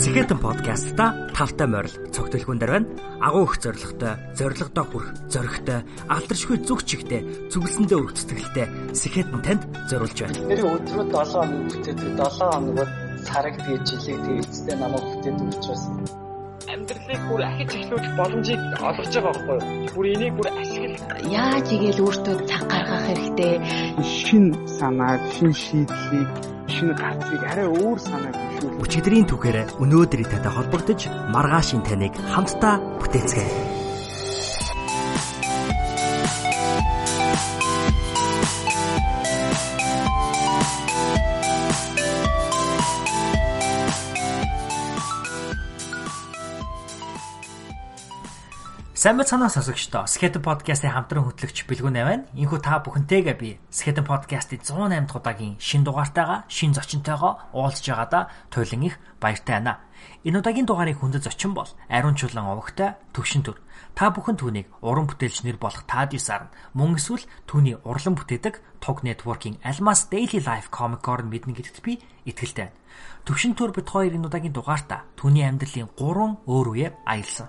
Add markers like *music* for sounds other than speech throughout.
Сэхэтэн подкастта тавтай морил цогтөлхүүн дээр байна. Агуу их зоригтой, зоригтой хүрх, зоригтой, алдаршгүй зүг чигтэй, зүгэлсэндээ өрх цэцгэлтэй Сэхэтэн танд зориулж байна. Тэр өдрөө 7 хоног бүтээдэг 7 хоногод сараг тэгээ жилиг тэгээ эцэстээ намайг бүтээдэг учраас амьдралыг бүр ахиж эхлүүлэх боломжийг олгож байгаа байхгүй юу? Бүр энийг бүр ашигла. Яаж игээл өөртөө цаг гаргах хэрэгтэй. Шин санаа, шин шийдлийг, шин гарцыг арай өөр санааг хөшүүл. Өчигдрийн түүхээр өнөөдрийн татай холбогдож маргаашийн таныг хамтдаа бүтээцгээе. Сайн мэцэнэ сонсогчдоо Skeleton podcast-ийн хамтран хөтлөгч Бэлгүн байна. Инхүү та бүхэнтэйгээ би Skeleton podcast-ийн 108 дахь удаагийн шин дугаартайгаа, шин зочинтойгоо уулзж байгаадаа туйлын их баяртай байна. Энэ удаагийн дугаарын хүндэт зочин бол Ариун Чулан овогтой төвшин төр. Та бүхэн түүнийг уран бүтээлч нэр болох Тадисаар мөн эсвэл түүний урлан бүтээдэг Tog Network-ийн Almas Daily Life comic-оор мэднэ гэдэгт би итгэлтэй байна. Төвшин төр бит хоёр энэ удаагийн дугаартаа түүний амьдралын 3 өөр үеэ аялсан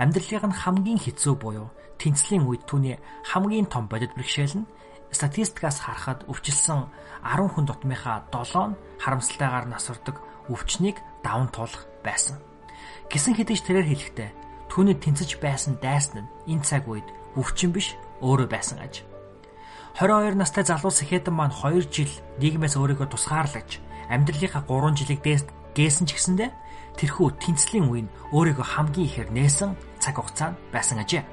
амьдралын нь хамгийн хэцүү буюу тэнцлийн үед түүний хамгийн том бодит бэрхшээл нь статистикаас харахад өвчлсөн 10 хүн дотмынхаа 7 нь харамсалтайгаар насвардаг өвчнийг даван туулах байсан. Гисэн хэдиж тэрээр хэлэхдээ түүний тэнцэж байсан дайсан нь энэ цаг үед өвчин биш өөрөө байсан аж. 22 настай залуу Сэхэтэн маань 2 жил нийгмээс өөрийгөө тусгаарлаж амьдралынхаа 3 жилиг дээсэн ч гэсэндэ тэрхүү тэнцлийн үе нь өөрийгөө хамгийн ихээр нээсэн цаг хугацаанд байсан ажээ.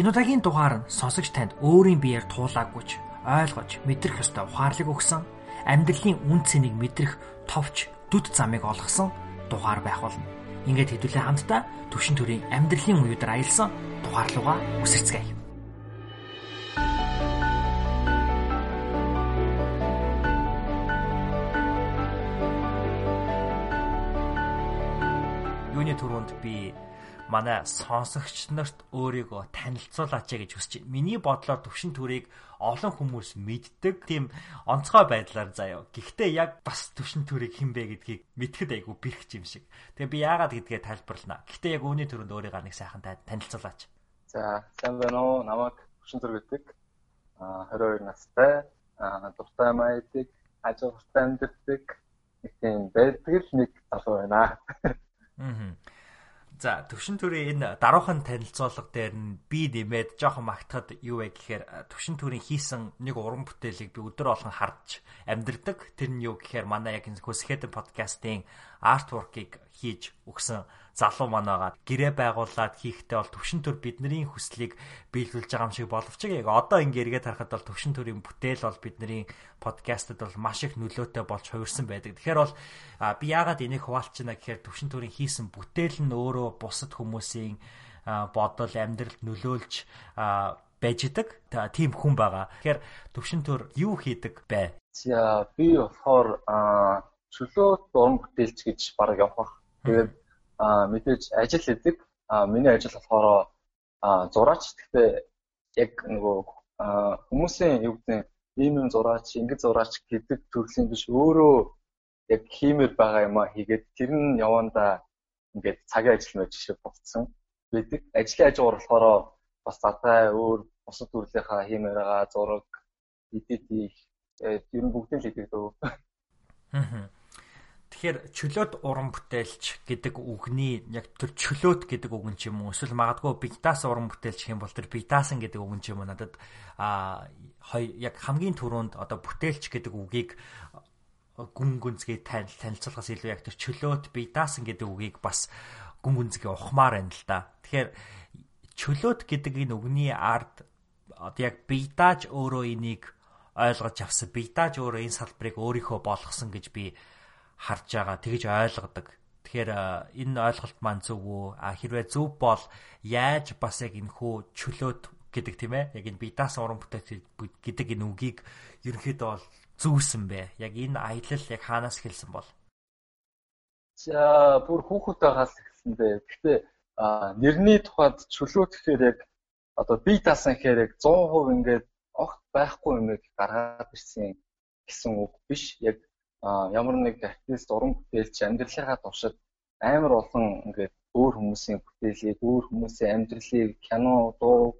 Энэ удаагийн дугаар нь сонсогч танд өөрийн биеэр туулаагүйч ойлгож мэдрэх ёстой ухаарлыг өгсөн амьдралын үн цэнийг мэдрэх товч дүд замыг олгосон дугаар байх болно. Ингээд хэдүүлээ хамтдаа төвшин төрийн амьдралын үеүдэр аялсан дугаар руугаа үсэрцгээе. Юуны түрүүнд би манай сонсогч нарт өөрийгөө танилцуулаач гэж хүсэж байна. Миний бодлоор төвшин төрийг олон хүмүүс мэддэг тийм онцгой байдлаар заяа. Гэхдээ яг бас төвшин төрийг хэн бэ гэдгийг мэдхэд айгүй бэрхж юм шиг. Тэгээ би яагаад гэдгээ тайлбарлана. Гэхдээ яг үүний төрөнд өөрийгөө нэг сайхан танилцуулаач. За, сайн байна уу? Намайг төвшин төр гэдэг. Аа 22 настай. Аа дуртай маядаг, ажигтай амьддаг. Нэг тийм байдаг л нэг залуу байна. Аа. За төвшин төрийн энэ даруухан танилцуулга дээр нь би нэмээд жоохон магтахад юу вэ гэхээр төвшин төрийн хийсэн нэг уран бүтээлийг би өдөр болгон харж амьдэрдэг. Тэр нь юу гэхээр манай яг энэ Хөсхэдэн подкастын артворкийг хийж өгсөн залуу манаагаа гэрээ байгуулад хийхдээ бол төвшин төр бидний хүслийг биелүүлж байгаа юм шиг боловч яг одоо ингэ эргээд харахад бол төвшин төрийн бүтээл бол бидний подкастад бол маш их нөлөөтэй болж хувирсан байдаг. Тэгэхээр бол би яагаад энийг хуваалцчихна гэхээр төвшин төрийн хийсэн бүтээл нь өөрөө бусад хүмүүсийн бодол амьдралд нөлөөлж байж идэг тийм хүн байгаа. Тэгэхээр төвшин төр юу хийдэг бэ? За би болохоор чөлөөт уран бүтээлч гэж баг явах. Тэгээд аа мэдээж ажил хийдэг. Аа миний ажил болохоор аа зураач. Гэхдээ яг нөгөө хүмүүсийн юу гэдэг ийм юм зураач, ингэж зураач гэдэг төрлийн биш өөрөө яг хиймээр байгаа юм а хийгээд тэр нь яванда ингээд цагийн ажил мэж шиг болцсон байдаг. Ажлын ажгаар болохоор бас задгай өөр бусад төрлийнхаа хиймээр байгаа зураг, эдит хийх ер нь бүгдийг л хийдэг дөө. Аа. Тэгэхээр чөлөөт уран бүтээлч гэдэг үгний яг тэр чөлөөт гэдэг үг нь ч юм уу эсвэл магадгүй бигдас уран бүтээлч юм бол тэр бигдасан гэдэг үг нь ч юм уу надад а яг хамгийн түрүүнд одоо бүтээлч гэдэг үгийг гүн гүнзгий танилцуулахаас илүү яг тэр чөлөөт бигдасан гэдэг үгийг бас гүн гүнзгий ухмаар байна л да. Тэгэхээр чөлөөт гэдэг энэ үгний ард яг бигдааж өөрөө энийг ойлгож авсан. Бигдааж өөрөө энэ салбарыг өөрийнхөө болгосон гэж би харж байгаа тэгж ойлгодог. Тэгэхээр энэ ойлголт маань зөв үү? А хэрвээ зөв бол яаж бас яг энэ хүү чөлөөт гэдэг тийм ээ? Яг энэ бидаас уран бүтээл гэдэг энэ үгийг ерөнхийдөө бол зүүсэн бэ? Яг энэ аялал яг хаанаас эхэлсэн бол? За бүр хүүхэд байгаас эхэлсэн бэ. Гэхдээ нэрний тухайд чөлөөт гэхээр яг одоо би даасан гэхээр яг 100% ингээд огт байхгүй юм гаргаад ирсэн гэсэн үг биш. Яг ямар нэг артист уран бүтээлч амьдралынхаа туршид амар олон ингээд өөр хүмүүсийн бүтээлийг, өөр хүмүүсийн амьдралыг кино, дуу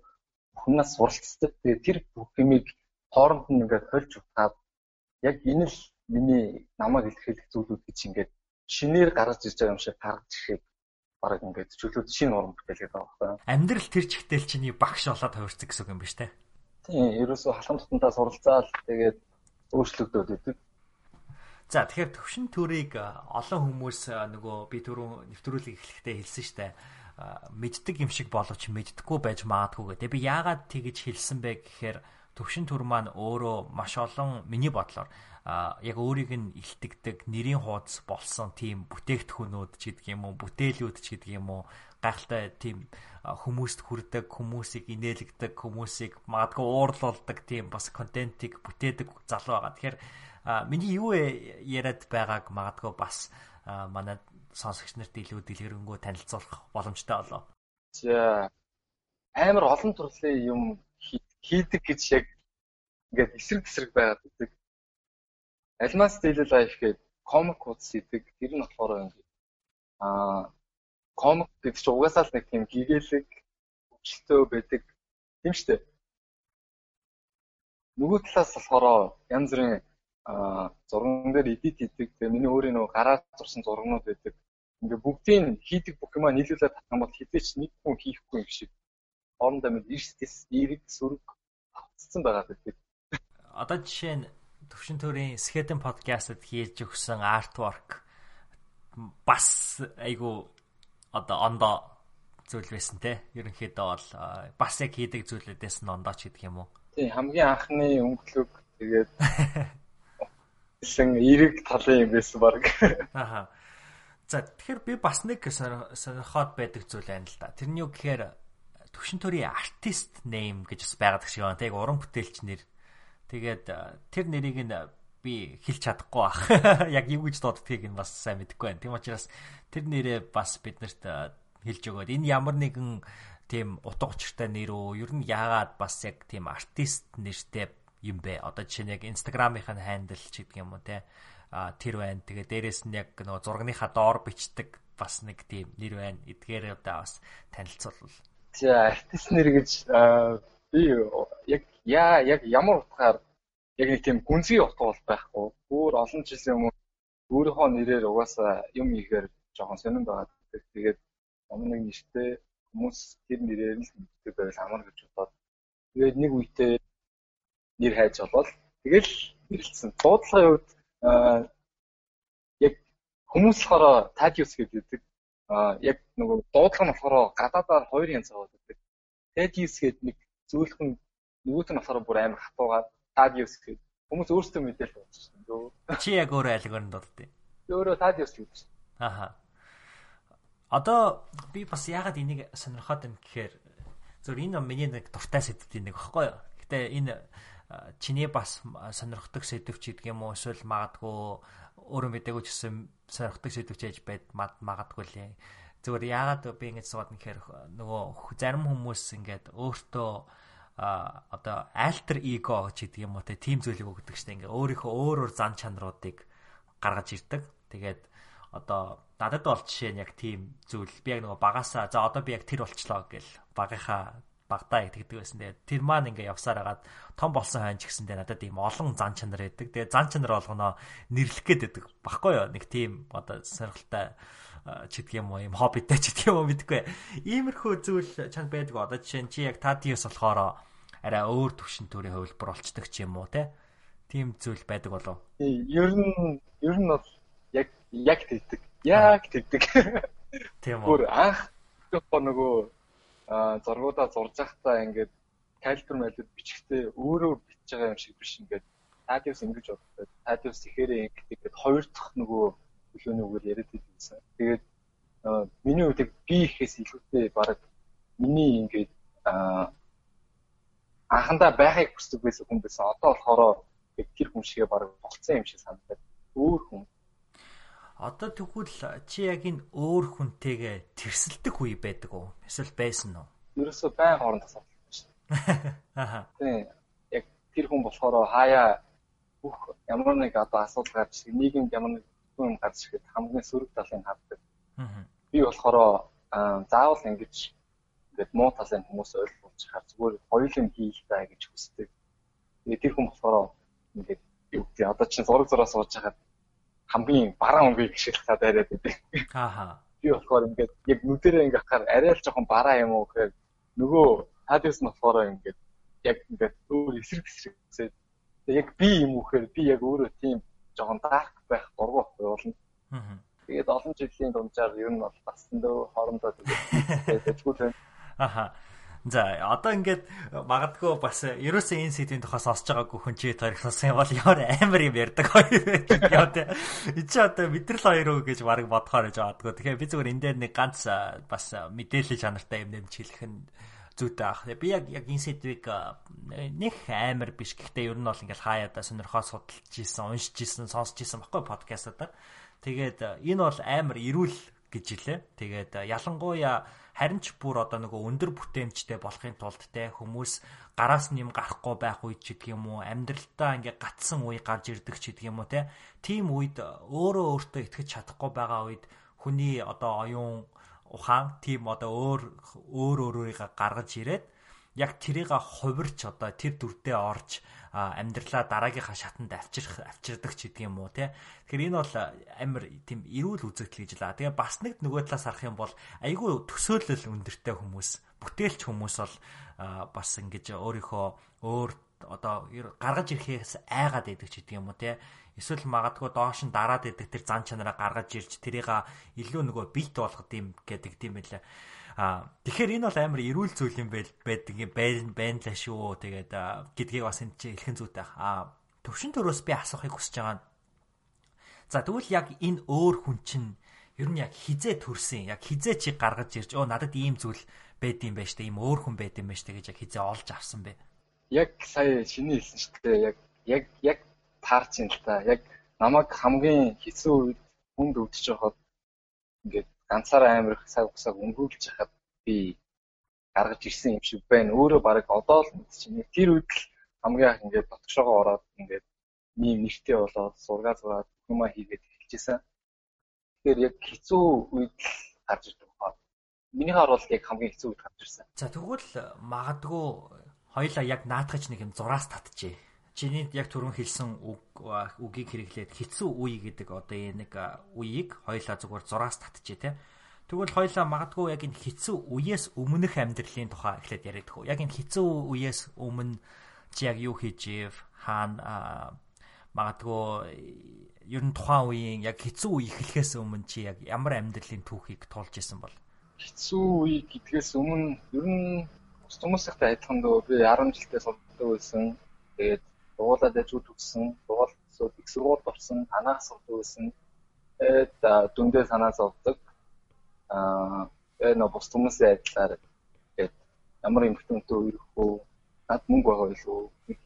хүмүүст суралцдаг. Тэгээ тэр бүх юмыг хооронд нь ингээд хольж утгаад яг энэ л миний намайг илэрхийлэх зүйлүүд гэж ингээд шинээр гаргаж ирж байгаа юм шиг гаргаж ирэхэд бараг ингээд чөлөөд шинэ уран бүтээлгээд байгаа байхгүй. Амьдрал тэр чигтэл чиний багш болоод хувирцаг гэсэн юм биш үү? Тийм, ерөөсөө халам тутантаа суралцаал тэгээд өөрчлөгдөд идэг. За тэгэхээр төвшин төрийг олон хүмүүс нөгөө би түрүү нэвтрүүлэг эхлэхдээ хэлсэн штэ мэддэг юм шиг боловч мэддэггүй байж магадгүй гэдэг. Би яагаад тэгэж хэлсэн бэ гэхээр төвшин төр маань өөрөө маш олон миний бодлоор яг өөрийг нь илтгэдэг нэрийн хуудас болсон тийм бүтээгдэхүүнүүд ч гэдэг юм уу бүтээлүүд ч гэдэг юм уу гайхалтай тийм хүмүүст хүрдэг хүмүүсийг инээлгдэг хүмүүсийг магадгүй уурлуулдаг тийм бас контентийг бүтээдэг залуу байгаа. Тэгэхээр миний юу яриад байгааг магадгүй бас манай сонсогч нарт илүү дэлгэрэнгүй танилцуулах боломжтой болоо. За амар олон төрлийн юм хийдэг гэж яг ингээд эсрэг тесрэг байгаад байдаг. Альмаас Daily Life гэдэг комик хуудас хийдэг. Тэр нь болохоор ингээд аа комик гэдэг чинь угаасаа л нэг тийм гэгээлэг хөвчлөлтөө байдаг. Тийм шүү дээ. Нөгөө талаас болохоор янз бүрийн зурган дээр эдит хийдэг. Тэгээ миний өөрийн нөгөө гараад зурсан зургнууд байдаг. Ингээ бүгдийг хийдэг бүх юмаа нийлүүлээд юм бол хизээч нэг хүн хийхгүй юм шиг. Хоорондоо мэд эрсдэс, эрэг, сүрэг автцсан байгаа гэдэг. Одоо жишээ нь төвшин төрийн Skeleton podcast-д хийж өгсөн artwork бас айгу одоо ондоо зүйл байсан те. Ерөнхийдөө бол бас яг хийдэг зүйлүүдээс нь ондооч гэдэг юм уу? Тийм хамгийн анхны өнгөлөг тэгээд *laughs* гэсэн эрэг талын юм байсан баг. Аха. За тэгэхээр би бас нэг сонирхоод байдаг зүйл байна л да. Тэрний юу гэхээр төвшин төрийн артист name гэж бас байгаад шиг байна. Тэг уран бүтээлч нэр. Тэгээд тэр нэрийг нь би хэлж чадахгүй бах. *laughs* Яг юу гэж дууддгийг нь бас сайн мэдэхгүй байна. Тийм учраас тэр нэрээ бас биднэрт хэлж өгөөд энэ ямар нэгэн тийм утга учиртай нэр үү? Ер нь яагаад бас яг тийм артист нэртэй юм бэ? Одоо жишээ нь яг Instagram-ийнх нь хандл ч гэдэг юм уу те. А тэр байна. Тэгээ дээрэс нь яг нөгөө зургийнхаа доор бичдэг бас нэг тийм нэр байна. Эдгээр удаа бас танилцуулвал. За артист нэр гэж би яг яа яг ямар утгаар яг нэг тийм гүнзгий утга бол байхгүй. Өөр олон жилийн өмнө өөрийнхөө нэрээр угаасаа юм ихээр жоохон сонирн байгаа. Тэгээд ямар нэг нэртэй хүмүүс тэр нэрээр л мэддэг байвал амар гэж бодоод тэгээд нэг үедээ нэр хайж болоод тэгэл нэрлэлсэн. Дуудлагын үед яг хүмүүс болохоор Tadius гэдэг яг нөгөө дуудлага нь болохоор гадаадаар хоёр янз байдаг. Tadius гэдэг нэг зөөлхөн нөгөөт нь болохоор бүр амар хатуугаад Tadius гэдэг хүмүүс өөрсдөө мэдээл дуудчихсан дөө. Чи яг өөрөө нь дууддیں۔ Өөрөө Tadius гэдэг. Аха. Одоо би бас яагаад энийг сонирхоод байна гэхээр зөв энэ миний нэг дуртай сэдвүүд нэг багхгүй юу. Гэтэ энэ чиний бас сонирхдаг сэдвч гэдэг юм уу эсвэл магадгүй өөрөө мэдээгүй ч гэсэн сонирхдаг сэдвч ээж байд магадгүй лээ. Зүгээр яагаад би ингэж сууд нэхэр нөгөө зарим хүмүүс ингээд өөртөө а одоо альтер эго ч гэдэг юм уу тим зүйлийг өгдөг штэ ингээ өөрийнхөө өөр өөр зан чанаруудыг гаргаж ирдэг. Тэгээд одоо надад бол жишээ нь яг тийм зүйл би яг нөгөө багасаа за одоо би яг тэр болчлоо гэл багийнхаа багтаа итгэдэг байсан. Тэгээд тэр маань ингээ явсаар хагаад том болсон хань ч гэсэндээ надад ийм олон зан чанар байдаг. Тэгээд зан чанар болгоно нэрлэх гээд байдаг. Баггүй юу? Нэг тийм одоо сонирхолтой ч гэдэг юм уу, ийм хоббитэй ч гэдэг юм уу мэдгүй. Иймэрхүү зүйл чанд байдаг. Одоо жишээ нь чи яг Tadius болохоор арай өөр төвшин төрийн хувилбар болцдог ч юм уу те. Тийм зүйл байдаг болов. Ер нь ер нь бол яг яг тэгдэг. Яг тэгдэг. Тийм үү. Бүр анх нөгөө зургуудаа зурж байхдаа ингээд калибр мэлүүд бичгтээ өөрөө бичиж байгаа юм шиг биш ингээд Tadius ингэж боддог. Tadius ихээрээ ингээд хоёр дахь нөгөө төлөөний үгээр яриад байсан. Тэгээд миний хувьд би ихээс илүүтэй баг миний ингээд анхандаа байхыг хүсдэг байсан хүн байсан. Одоо болохоор тэр хүн шигээ баг болцсон юм шиг санагдаад өөр хүн. Одоо тэгвэл чи яг энэ өөр хүнтэйгээ тэрсэлдэх үе байдаг уу? Эсвэл байсан уу? Ерөөсөө байн тасалдаг шүү дээ. *laughs* Аха. Тийм. Яг тэр хүн болохоор хаяа бүх ямар нэг одоо асуудал гарч ирэх нийгэмд ямар нэг юм гарч ирэхэд хамгийн сөрөг талын хавдаг. Аа. Би болохоор заавал ингэж ингээд муу талын хүмүүс ойлгуулж хаар зүгээр хоёулын хийх таа гэж хүсдэг. Тэгээд тэр хүн болохоор ингээд юу гэдэг одоо чинь зураг зураа сууж хахад хамгийн бараа өнгөийг гიშгэлхаад яриад байдаг. Ааха. Би болохоор ингээд яг нүдэрээ ингээд хахаар арай л жоохон бараа юм уу гэхээр нөгөө хадис нь болохоор ингээд яг ингээд өөр эсрэг эсрэгсээ яг би юм уу гэхээр би яг өөрөө тийм жоохон дарк байх дургу болно. Аа. Тэгээд олон жилийн дунджаар ер нь бол басан дөө хоорондоо *laughs* тэгээд тэжгүй байна. Аха. За одоо ингээд магадгүй бас ерөөсөө энэ сэдвийн тухай сонсож байгаагүй хүн чи тарих сонсон бол ямар амар юм ярьдаг хоёр байдаг яа тэ. Чи одоо мэдрэл хоёр уу гэж баг бодохоор гэж бодгоо. Тэгэхээр би зүгээр энэ дээр нэг ганц бас мэдээлэл чанартай юм нэмж хэлэх нь зүйтэй ах. Би яг яг энэ сэдвийг нэг амар биш. Гэхдээ ер нь бол ингээд хаяада сонирхоо судалж исэн, уншиж исэн, сонсч исэн баггүй подкастуудаар. Тэгээд энэ бол амар эрүүл гэж хэлээ. Тэгээд ялангуяа харин ч бүр одоо нөгөө өндөр бүтээмжтэй болохын тулд те хүмүүс гараас нь юм гарахгүй байх үед ч гэдэг юм уу амьдралтаа ингээ гатсан үе гарч ирдэг ч гэдэг юм уу те тийм үед өөрөө өөртөө итгэж чадахгүй байгаа үед хүний одоо оюун ухаан тийм одоо өөр өөр өөрийгөө гаргаж ирээд яг тэрийг хувирч одоо тэр дүрдээ орж амьдралаа дараагийнхаа шатанд авчрах авчирдаг ч гэдэг юм уу те. Тэгэхээр энэ бол амар тийм эрүүл үзэгдэл гэж лаа. Тэгээ бас нэг нөгөө талаас харах юм бол айгүй төсөөлөл өндөртэй хүмүүс, бүтээлч хүмүүс бол бас ингэж өөрийнхөө өөр одоо гаргаж ирэхээс айгаад байдаг ч гэдэг юм уу те. Эсвэл магадгүй доош нь дараад идэх тэр зан чанараа гаргаж ирж тэрийг илүү нөгөө бит болгох юм гэдэг юм байлаа. А тэгэхээр энэ бол амар эрүүл зүйл юм байл байдаг юм байна байна лаа шүү. Тэгээд гэдгийг бас энэ чинь хэлхэн зүйтэй. А төвшин төрөөс би асуухыг хүсэж байгаа. За тэгвэл яг энэ өөр хүн чинь ер нь яг хизээ төрсөн. Яг хизээ чи гаргаж ирж оо надад ийм зүйл байд юм байна штэ. Ийм өөр хүн байд юм байна штэ гэж яг хизээ олж авсан бэ. Яг сая шиний хэлсэн штэ. Яг яг яг таарч юм л та. Яг намайг хамгийн хэцүү үед хүнд өвдөж байхад ингээд ганцаараа амирх цаг усаг өнгөрүүлж хахад би гаргаж ирсэн юм шиг байна. Өөрөө баг одоо л мэдчихэв. Тэр үед л хамгийн анх ингээд дотгошоогоо ороод ингээд ийм нэртэй болоод сургаа зураад хүмүүс хийгээд эхэлжсэн. Тэгэхээр яг хэцүү үед л гарч ирдэг баа. Миний бол яг хамгийн хэцүү үед гарч ирсэн. За тэгвэл магадгүй хоёлаа яг наадахч нэг юм зураас татжээ. Чиний яг түрүүн хэлсэн үг үгийг хэрэглээд хэцүү үе гэдэг одоо нэг үеийг хоёлаа зүгээр зураас татжээ те. Тэгвэл хоёлаа магадгүй яг энэ хэцүү үеэс өмнөх амьдралын тухай эхлээд яриад хөө. Яг энэ хэцүү үеэс өмнө чи яг юу хийж ив хаана магадгүй ер нь тухайн үеийн яг хэцүү үе эхлэхээс өмнө чи яг ямар амьдралын түүхийг туулж исэн бол хэцүү үе гэдгээс өмнө ер нь хүмүүстэй адилхан дөө би 10 жилдээ сурдаг байсан. Тэгээд дугуулаад ажил төгссөн, дугуул их сургуульд орсон, анаах сурдаг байсан. Тэгээд дүндээ санаа зовдөг. Аа нөө бус хүмүүсийн адилаар тэгээд ямар эмхтэнтэй үерх үү? Над мөнгө байгаа илүү.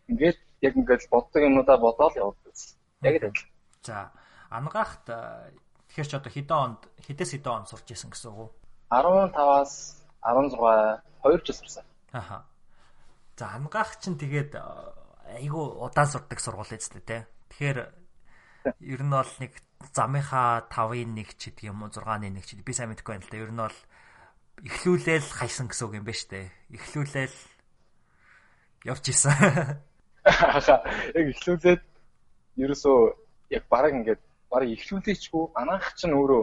Ингээд яг ингээд боддог юмудаа бодоод явдаг. Яг л адил. За, ангаахт тэгэхээр ч одоо хэдэн онд хэдээс хэдэн онд сурч исэн гэсэн үг үү? 15-аас 16 2 жил сурсан. Аха. За, ангаах чинь тэгээд айгүй удаан сурдаг сургууль эзлээ те. Тэгэхээр ер нь бол нэг замынхаа 5-ын 1 ч гэдэг юм уу 6-ны 1 ч би сайн мэдэхгүй байна л да. Ер нь бол эхлүүлээл хайсан гэсэн үг юм ба штэ. Эхлүүлээл явж исэн. Яг эхлүүлээд ерөөсөө яг бараг ингээд бараг эхлүүлээчгүй анаах чинь өөрөө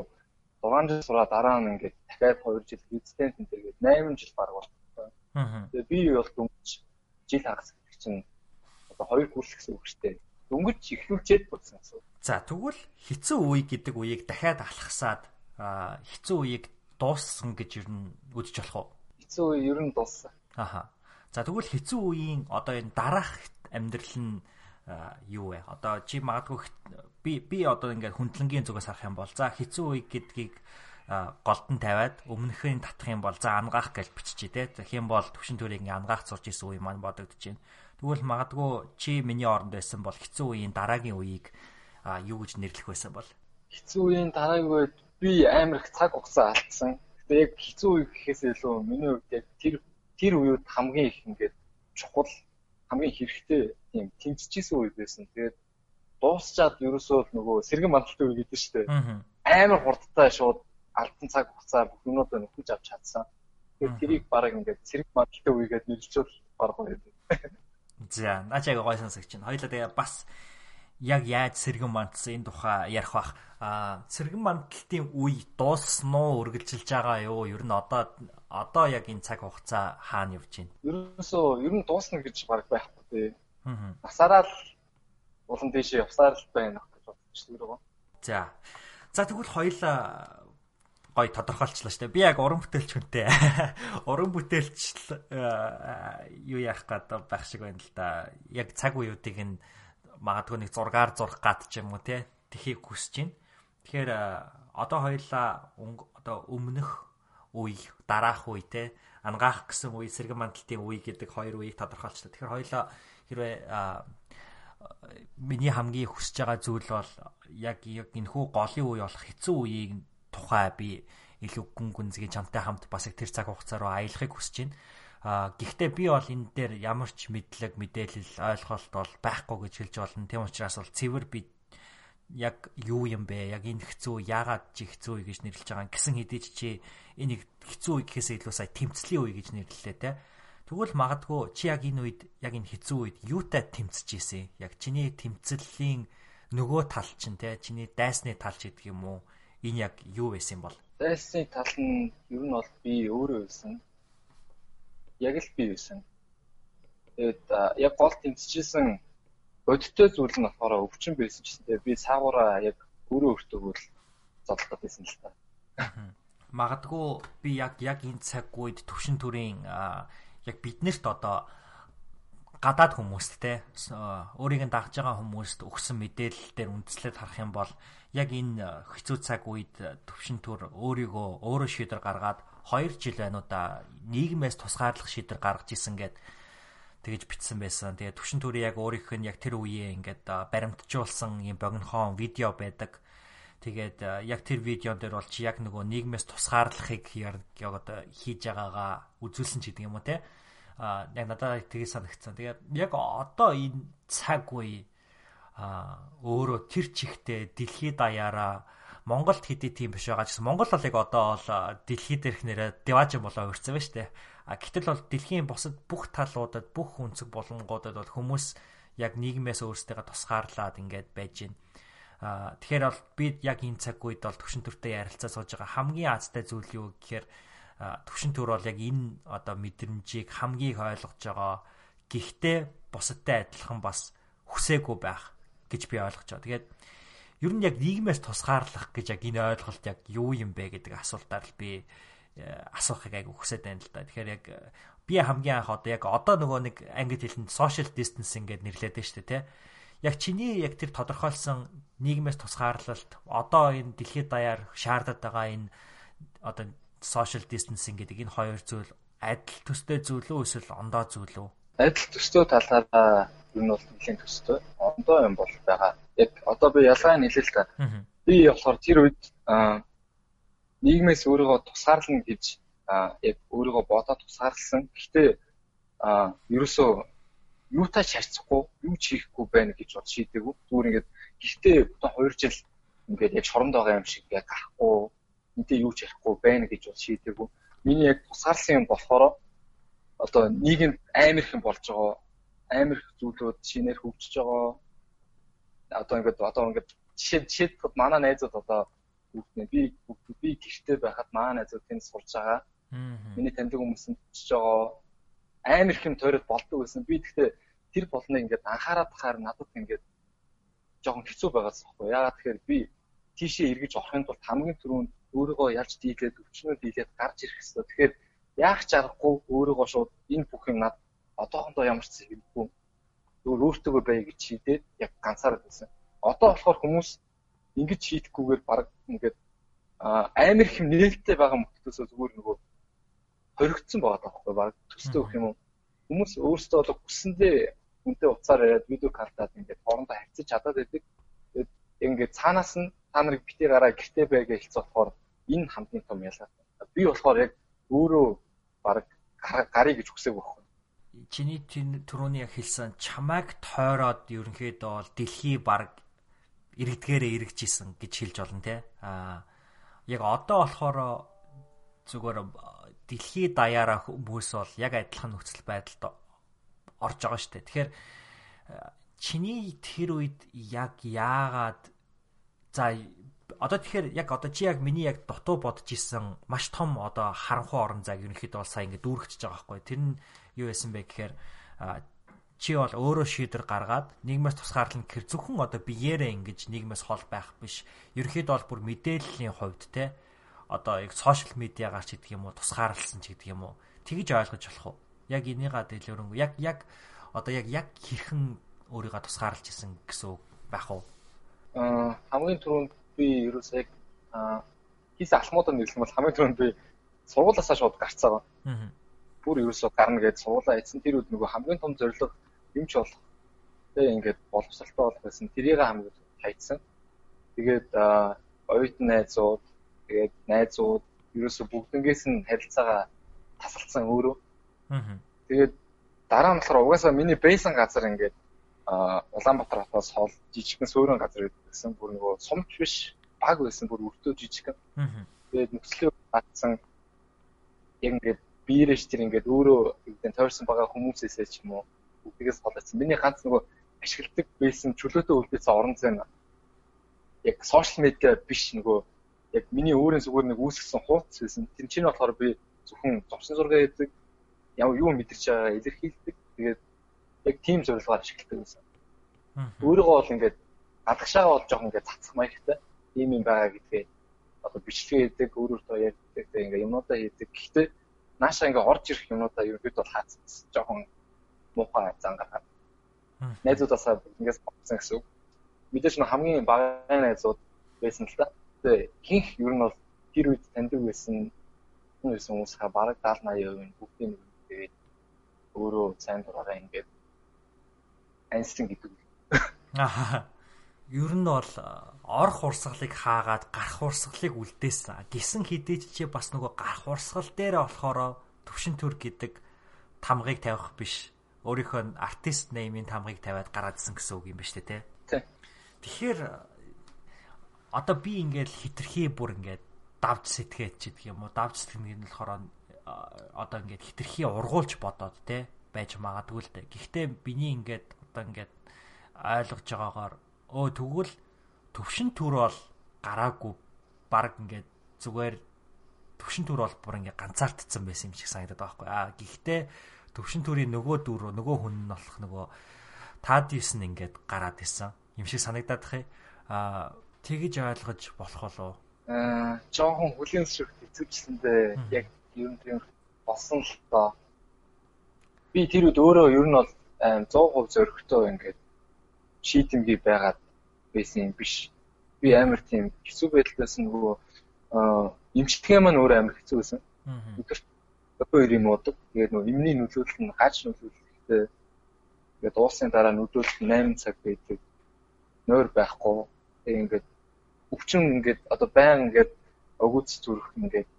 6 жил сураа дараа нь ингээд дахиад 2 жил резидент энэ тэгээд 8 жил бараг болчихсон. Тэгээд би бол дөнгөж жил хагас гэдэг чинь одоо хоёр курс гэсэн үг шүү дээ. Дөнгөж эхлүүлчихэд болсон гэсэн. За тэгвэл хэцүү үе гэдэг үеийг дахиад алхасаад хэцүү үеийг дууссан гэж ер нь үзэж болох уу? Хэцүү үе ер нь дууссан. Аха. За тэгвэл хэцүү үеийн одоо энэ дараах амьдрал нь юу вэ? Одоо чи магадгүй би би одоо ингээд хүндлэнгийн зүгээс харах юм бол за хэцүү үе гэдгийг голдон тавиад өмнөхийг татах юм бол за ангаах гэж биччихээ те. Тэгэх юм бол төвшин төрийг ингээ ангаах зурж исэн үе маань бодогдож байна. Тэгвэл магадгүй чи миний оронд байсан бол хэцүү үеийн дараагийн үеийг юу гэж нэрлэх байсан бол хэцүү үеийн дараагийн үед би амар их цаг хугацаа алдсан. Гэтэ яг хэцүү үе гэхээс илүү миний хувьд яг тэр тэр үеуд хамгийн их ингээд чухал хамгийн хэрэгтэй тийм тэмцэжсэн үе байсан. Тэгээд дуусчаад ерөөсөө нөгөө сэргэн мандалтай үе гэдэг шүү дээ. Амар хурдтай шууд алдан цаг хугацаа бүх юмудаа нөхөж авч чадсан. Тэгээд тэрийг баг ингээд сэргэн мандалтай үегээд нэрлэлцүүл баг гоё. За, яг гой сонсогч чинь. Хоёлаа тэгээ бас яг яаж сэргэн мандсан энэ тухай ярих бах. Аа, сэргэн мандалтын үе дууссан уу, үргэлжилж байгаа юу? Ер нь одоо одоо яг энэ цаг хугацаа хаана явж байна? Ерөөсөө ер нь дуусна гэж баг байхгүй тий. Аа. Насаараа л улан дэшээ явсаар л байна гэж бодож байна. За. За тэгвэл хоёлаа гой тодорхойлчлаа шүү дээ. Би яг уран бүтээлч хүнтэй. *laughs* уран бүтээлч юу яах гээд байх шиг байна л да. Яг цаг үеүүдийг нь магадгүй нэг зургаар зурх гад ч юм уу те. Тэхийг хүсэж байна. Тэгэхээр одоо хоёлаа одоо өмнөх үе, дараах үе те ангаах гэсэн үе, сэргэн мандалтын үе гэдэг хоёр үеийг тодорхойлчлаа. Тэгэхээр хоёлаа хэрвээ миний хамгийн хүсэж байгаа зүйл бол яг яг энэхүү голын үе болох хэцүү үеийг тухай би илүү гүн гүнзгий чамтай хамт бас их тэр цаг хугацаа руу аялахыг хүсэж байна. А гэхдээ би бол энэ дээр ямар ч мэдлэг, мэдээлэл, ойлголт бол байхгүй гэж хэлж болно. Тийм учраас бол цэвэр би яг юу юм бэ? Яг энэ хэцүү яагаад чи хэцүү үе гэж нэрлэж байгаа гэсэн хэдий чи энийг хэцүү үе гэхээс илүү сая тэмцлийн үе гэж нэрлэлээ те. Тэгвэл магадгүй чи яг энэ үед яг энэ хэцүү үед юутай тэмцэж ийсэн? Яг чиний тэмцэлийн нөгөө тал чинь те чиний дайсны тал ч гэдэг юм уу? Энэ яг юу байсан бол? Дайсны тал нь ер нь бол би өөрөө байсан яг л би байсан. Тэгээд яг гол тэмцэжсэн бодиттой зүйл нь болохоор өвчин байсан ч гэсэн би цаагаараа яг өөрөө өөртөө л зодлоод байсан л та. Магадгүй би яг яг энэ цаг үед төвшин төрийн яг биднэрт одоо гадаад хүмүүст те өөрийг нь дагж байгаа хүмүүст өгсөн мэдээлэл дээр үндэслээд харах юм бол яг энэ хэцүү цаг үед төвшин төр өөрийгөө өөрөө шийдвэр гаргаад 2 жил байна уу да нийгмээс тусгаарлах шийдвэр гаргаж исэн гэд тэгэж бичсэн байсан. Тэгээ төвшин төрийн яг өөрийнх нь яг тэр үеэ ингээд баримтжуулсан юм богинохон видео байдаг. Тэгээд яг тэр видеон дээр бол чи яг нөгөө нийгмээс тусгаарлахыг яг одоо хийж байгаагаа үзүүлсэн ч гэдэг юм уу те. А яг надад тгий санагдсан. Тэгээд яг одоо энэ цаг үе а өөрөө тэр чихтэй дэлхийд даяараа Монголд хэдий тийм биш байгаа гэсэн. Монгол бол яг одоо бол дэлхий дээрх нэрээ Деважин болоо өрцөн шүү дээ. А гэтэл бол дэлхийн бусад бүх талуудад бүх үнцэг болонгуудад бол хүмүүс яг нийгмээс өөрсдөө тусгаарлаад ингээд байж байна. А тэгэхээр бол би яг энэ цаг үед бол төвшин төртэй ярилцаа сууж байгаа хамгийн азтай зүйл юу гэхээр төвшин төр бол яг энэ одоо мэдрэмжийг хамгийн ойлгож байгаа. Гэхдээ бусадтай адилхан бас хүсээгүй байх гэж би ойлгож байгаа. Тэгээд ер нь яг нийгмээс тусгаарлах гэж яг энэ ойлголт яг юу юм бэ гэдэг асуултаар л би э, асуухыг айгу хүсэж байна л да. Тэгэхээр яг э, би хамгийн анх одоо яг одоо нөгөө нэг англи хэлэнд social distancing гэдээ нэрлэдэг шүү дээ, тэ. Яг чиний яг тэр тодорхойлсон нийгмээс тусгаарлалт одоо энэ дэлхийд даяар шаардаад байгаа энэ одоо social distancing гэдэг энэ хоёр зүйл адил төстэй зүйл үү эсвэл ондоо зүйл үү? Адил төстэй талаараа нь бол нэлийн төстэй. Ондоо юм бол байгаа яг одоо би ялгаа нь хэлээ л та. Би болохоор тэр үед нийгмээс өөрийгөө тусгаарлана гэж яг өөрийгөө бодоод тусгаарлсан. Гэхдээ ерөөсөө юутай шаарцахгүй, юу ч хийхгүй байна гэж бод шийдээгүй. Зүгээр ингээд гэхдээ одоо 2 жил ингээд яг шоронд байгаа юм шиг яг гарахгүй, энтэй юу ч ярихгүй байна гэж бод шийдээгүй. Миний яг тусгаарлсан юм болохоор одоо нийгэм амар их юм болж байгаа. Амар их зүйлүүд шинээр хөгжиж байгаа одоо ингээд одоо ингээд жишээ жишээд манай найзууд одоо бүгд би би гэртээ байхад манай найзууд тэнд сурж байгаа. Миний таньдаг хүмүүс нь чиж байгаа. Амар их юм тойроод болдог байсан. Би тэгтээ тэр болныг ингээд анхаарал тахаар надад ингээд жоохон хэцүү байгааз баггүй. Яагаад тэгэхээр би тийшээ эргэж орохын тулд хамгийн түрүүнд өөрийгөө ялж дийлээд өвчнөө дийлээд гарч ирэх хэрэгтэй. Тэгэхээр яах ч аргагүй өөрийгөө шууд энэ бүх юм над одоохондоо ямар ч хэрэггүй зөвөр өөртөөгөө бай гэж шийдээд яг ганцаараа байсан. Одоо болохоор хүмүүс ингэж шийдэхгүйгээр баг ингээд амар их нээлттэй байгаа мөртөөсөө зүгээр нөгөө хоригдсон байгаа таахгүй баг төстэй өгөх юм уу. Хүмүүс өөрсдөө бол хүссэндээ үнтэй уцаар яриад видео картаад ингээд хоорондоо харьцаж чадаад байдаг. Тэгээд ингээд цаанаас нь та нарыг битгий гараа гэртээ бай гэж хэлцээ болохоор энэ хамгийн том ялгаа. Би болохоор яг өөрөө баг гарыг гэж хүсээг байхгүй чиний түрүүний яг хэлсэн чамайг тойроод ерөнхийдөө бол дэлхий баг иргэдгээрээ иргэжсэн гэж хэлж болно те. Аа яг одоо болохоор зүгээр дэлхий даяараа хүмүүс бол яг адилхан нөхцөл байдалд орж байгаа шүү дээ. Тэгэхээр чиний тэр үед яг яагаад за одоо тэгэхээр яг одоо чи яг миний яг дутуу бодож исэн маш том одоо харанхуй орон зайг ерөнхийдөө бол сая ингэ дүүргэж байгаа байхгүй. Тэр нь юу байсан бэ гэхээр чи бол өөрөө шийдвэр гаргаад нийгмээс тусгаарлан гэр зөвхөн одоо биеэрээ ингэж нийгмээс хол байх биш. Ерөнхийдөө бол бүр мэдээллийн хувьд те одоо яг сошиал медиагаар ч гэдэг юм уу тусгаарлсан ч гэдэг юм уу тэгж ойлгож болох уу? Яг энийга дэлгэрэнгүй. Яг яг одоо яг яг хэрхэн өөрийгөө тусгаарлаж исэн гэсэн үг байх уу? Хамгийн түрүүнд би ерөөсөө яг хийс алхмуудад нэрлэх бол хамгийн түрүүнд би сургуулаасаа шууд гарцгаа. Аа. Бүр ерөөсөө гарна гэж сургуулаа эцэн тэр үед нөгөө хамгийн том зорилго юм ч болох. Тэгээ ингээд боловсралтай болох байсан. Тэрийг хамгийн хайцсан. Тэгээд оюутан найзууд, тэгээд найзууд ерөөсө бүгднгээс нь харилцаагаа тасалдсан өөрөө. Аа. Тэгээд дараа нь болохоор угаасаа миний бейсэн газар ингээд Улаанбаатар хотоос хол жижигхэн суурин газар байсан. Бүр нөгөө сумч биш, баг байсан. Бүр өртөө жижигхэн. Тэгээд нөхцөлөө батсан яг ингээд биерэш тэр ингээд өөрөө гэдэг тойрсон байгаа хүмүүсээсээ ч юм уу бүгдээс холоцсон. Миний ганц нөгөө ашигладаг байсан чөлөөтэй үлдээсэн орон зай нь яг сошиал медиа биш нөгөө яг миний өөрийн зүгээр нэг үүсгэсэн хуудас байсан. Тэр чинь болохоор би зөвхөн зовсон зураг хийдэг, яв юу мэдэрч байгаа илэрхийлдэг. Тэгээд яг тийм зорилгоор ашигладаг байсан. Өөрийгөө бол ингээд гадагшаага бол жоох ингээд цацах маягтай ийм юм байгаа гэдгээ одоо бичлэг хийдэг, өөрөөртөө ярьдаг, ингээд юмнуудаа хийдэг. Гэхдээ наашаа ингээд орж ирэх юмнуудаа ерөөд бол хаацсан. Жохон муухай зангаад найзуудаасаа ингээс болсон гэсэн үг. Мэдээж нь хамгийн багаан найзууд байсан л та. Тэгээ хинх ер нь бол тэр үед таньдаг байсан хүн байсан хүмүүсээ бараг 70 80% нь бүгдийн тэгээд өөрөө сайн дураараа ингээд анстин гэдэг. Аа. Ер нь бол орох урсгалыг хаагаад гарах урсгалыг үлдээсэн. Гисэн хідээч чи бас нөгөө гарах урсгал дээр болохоор төвшин төр гэдэг тамгыг тавих биш өөрийнхөө артист неймийн тамгыг тавиад гараадсэн гэсэн үг юм ба штэ тий. Тэгэхээр одоо би ингээл хитрхи бүр ингээд давж сэтгээд ч гэдэг юм уу давж сэтгэнэг нь болохоор одоо ингээд хитрхи ургуулж бодоод тий байж магадгүй л дээ. Гэхдээ биний ингээд одоо ингээд ойлгож байгаагаар өө тэгвэл төвшин төр бол гараагүй. Баг ингээд зүгээр төвшин төр бол бүр ингээд ганцаардсан байсан юм шиг санагдаад байгаа байхгүй. Аа гэхдээ төвшин төрийн нөгөө дүүр нөгөө хүн нь болох нөгөө таадис нь ингээд гараад исэн юм шиг санагдаад тахыг аа тэгэж ойлгож болох болов аа жоохон хүлийн шиг хэцүүчлэндээ яг ер нь тийм болсон л доо би тэр үед өөрөө ер нь бол 100% зөрөгтэй ингээд шийдэмгий байгаад байсан юм биш би амар тийм хэцүү байдлаас нөгөө эмчилгээ маань өөрөө амар хэцүү байсан өдөрт хоёр юм удаг. Тэгээд нөө эмний нөлөөлөл нь гаж нөлөөлөлтэй. Тэгээд уусын дараа нөлөөлөл 8 цаг байдаг. Нойр байхгүй. Тэгээд ингээд өвчин ингээд одоо баян ингээд өгөөц зүрх ингээд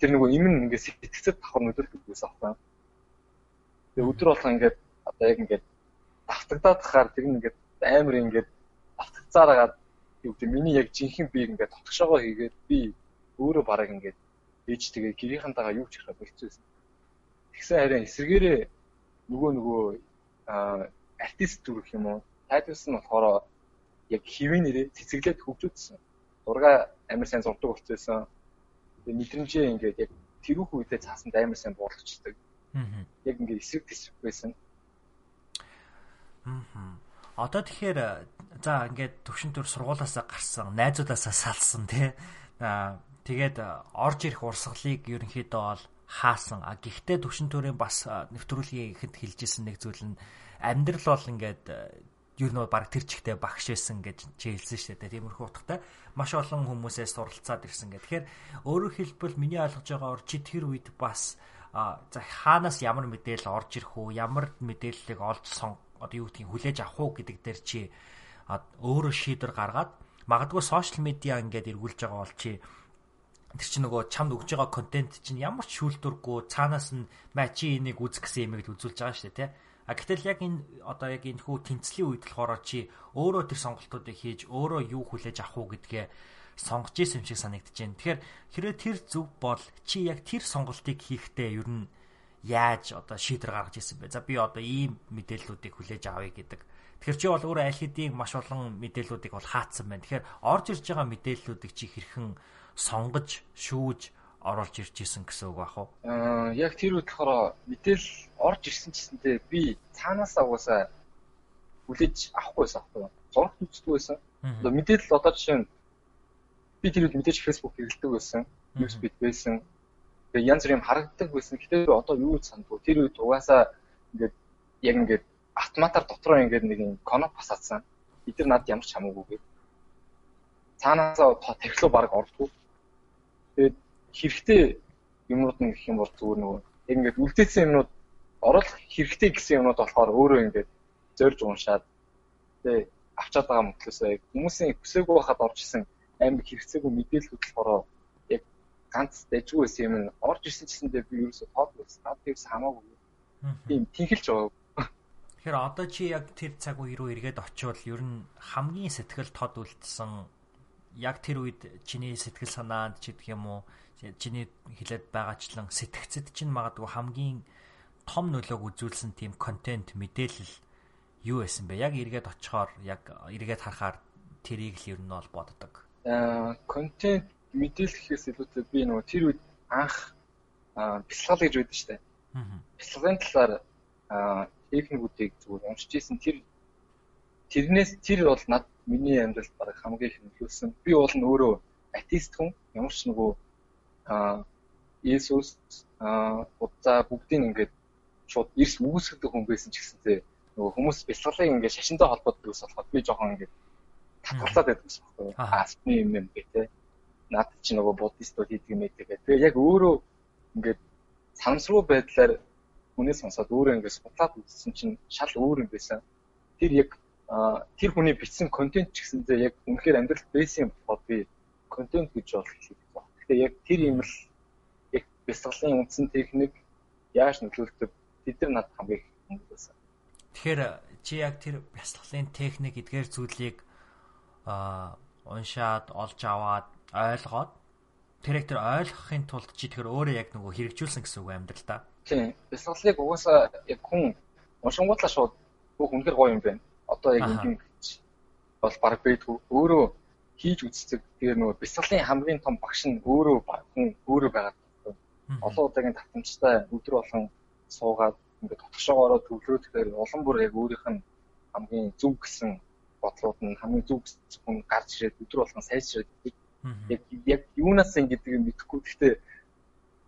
тэр нөгөө им нь ингээд сэтгцэд давхар нөлөөлдөг байсан аахгүй. Тэгээд өдөр болго ингээд одоо яг ингээд давтагдаад тахаар тэр нь ингээд амар ингээд давтагцаараад юу гэдэг миний яг жинхэнэ би ингээд тотгошоогоо хийгээд би өөрөө бараг ингээд ээж тэгээ гэрийнхантайгаа юу ч ярих болчихсон. Тэгсэн харин эсэргээрээ нөгөө нөгөө артист зүрх юм уу? Тайтус нь болохоор яг хэвийн нэрээ цэцэглээд хөгжүүлсэн. Зурга амар сайн зурдаг болчихсон. Тэгээ мэдрэмжээ ингээд яг тэрүүх үедээ цаасанд амар сайн буулгачдаг. Аа. Яг ингээд эсрэг тэсрэг байсан. Аа. Одоо тэгэхээр за ингээд төвшин төр сургуулаасаа гарсан, найзуудаасаа салсан тий. Аа Тэгээд орж ирэх урсгалыг ерөнхийдөө бол хаасан. А гэхдээ төвшин төрийн бас нэвтрүүлгийн ихэнд хэлжсэн нэг зүйл нь амьдрал бол ингээд ер нь баг тэр чигтээ багш байсан гэж чи хэлсэн шүү дээ. Тиймэрхүү утгатай маш олон хүмүүсээс суралцаад ирсэн гэх. Тэгэхээр өөрөөр хэлбэл миний ойлгож байгаагаар чи тэр үед бас за хаанаас ямар мэдээлэл орж ирэх үү, ямар мэдээллийг олж сон одоо юу гэдгийг хүлээж авах уу гэдэг дээр чи өөрөө шийдвэр гаргаад магадгүй сошиал медиа ингээд эргүүлж байгаа бол чи тэр чинь нөгөө чамд өгж байгаа контент чинь ямар ч шүүлтүргүй цаанаас нь маа чи энийг үзэх гэсэн юмыг үзүүлж байгаа шүү дээ тий. А гэтэл яг энэ одоо яг энэ хүү тэнцлийн үед болохоор чи өөрөө тэр сонголтуудыг хийж өөрөө юу хүлээж авах уу гэдгээ сонгож исэн юм шиг санагдаж байна. Тэгэхээр хэрвээ тэр зөв бол чи яг тэр сонголтыг хийхдээ ер нь яаж одоо шийдвэр гаргаж исэн бэ? За би одоо ийм мэдээллүүдийг хүлээж авъя гэдэг. Тэгэхээр чи бол өөрөө аль хэдийн маш олон мэдээллүүдийг бол хаацсан байна. Тэгэхээр орж ирж байгаа мэдээллүүдийг чи хэрхэн сонгож, шүүж оруулж ирж исэн гэсэн үг бах уу? Аа яг тэр үед болохоор мэдээл орж ирсэн гэсэнтэй би цаанаасаа угаасаа хүлээж авахгүйсэн аахгүй юу? Зураг үздэг байсан. Одоо мэдээлэл одоо жишээ нь би тэр үед мэдээж Facebook хэрэглэдэг байсан. Newsfeed байсан. Тэгээ янз бүрийн харагддаг байсан. Гэтэ би одоо юу сандгүй. Тэр үед угаасаа ингээд яг ингээд автоматар дотроо ингээд нэг юм коноп басаацсан. Эдгээр над ямар ч хамаагүй гээд. Цаанаасаа технологи баг ордгоо. Тэгээд хэрэгтэй юмнууд нь гэх юм бол зүгээр нөгөө яг ингээд үлдээсэн юмнууд орол хэрэгтэй гэсэн юмнууд болохоор өөрөө ингээд зорж уншаад тэгээ авчаад байгаа мөтлөөсөө хүмүүсийн хүсээгүй байхад орж исэн амар хэрэгцээгүй мэдээлэл яг ганц дэжгүй байсан юм нь орж ирсэн гэсэндээ би ерөөсөө тоод байсан. Наад тэрс хамаагүй. Тийм тэнхэлж байгаа. Тэгэхээр одоо чи яг тэр цаг үе рүү эргээд очивол ер нь хамгийн сэтгэл тод үлдсэн яг тэр үед чиний сэтгэл санаанд ч гэдэг юм уу чиний хэлээд байгаачлан сэтгцэд чинь магадгүй хамгийн том нөлөөг үзүүлсэн тийм контент мэдээлэл юу байсан бэ? Яг эргээд очихоор яг эргээд харахаар тэрийг л ер нь бол боддог. Аа контент мэдээлэл гэхээс илүүтэй би нөгөө тэр үед анх бясалгал гэж байдаг штэ. Бясалгын талаар техникүүдийг зүгээр уншиж исэн тэр тэрнээс тэр бол над миний амьдралд баг хамгийн их нөлөөлсөн. Би бол нь өөрөө атеист хүн ямар ч нөгөө а Иесус а удаа бүгдийг ингээд шууд эрс үүсгдэг хүн байсан ч гэсэнтэй нөгөө хүмүүс бяцлаглыг ингээд шашинтай холбоодог ус болоход би жоохон ингээд татгалзаад байдаг юм байна. Асны юм юм гэ тэ. Наад чи нөгөө буддистууд хийдэг юм ээ тэгээ. Яг өөрөө ингээд санамсруу байдлаар хүнээс сонсоод өөрөө ингээд судлаад үзсэн чинь шал өөр юм байсан. Тэр яг тэр хүний бичсэн контент ч гэсэнтэй яг үнэхээр амьдралд байсан юм болоход би контент гэж бол хэлэх Тэгэхээр яг тэр юм л яг бясалгалын үндсэн техник яаж нөлөөлдөг бид нар над хамгийн их нөлөөлсөн. Тэгэхээр чи яг тэр бясалгалын техник эдгээр зүйлийг а уншаад олж аваад ойлгоод тэр яг тэр ойлгохын тулд чи тэр өөрөө яг нөгөө хэрэгжүүлсэн гэсэн үг амьдрал та. Тийм. Бясалгалыг угаасаа яг хүн уншингуудлаа шууд бүх үнэхэр гоё юм байна. Одоо яг ингэ бол баг бэдгүү. Өөрөө хийж үздэг. Тэгээ нөгөө бясалгалын хамгийн том багш нь өөрөө хүн өөрөө байгаа. Олон удаагийн татамжтай өдөр болгон суугаад ингээд тотгошоогоороо төвлөрөөдөхөөр улам бүр яг өөрийнх нь хамгийн зөв гэсэн бодлууд нь хамгийн зөв хүн гарч ирээд өдөр болгон сайжраад яг яг юунаас ингэдэг юм мэдэхгүй. Гэхдээ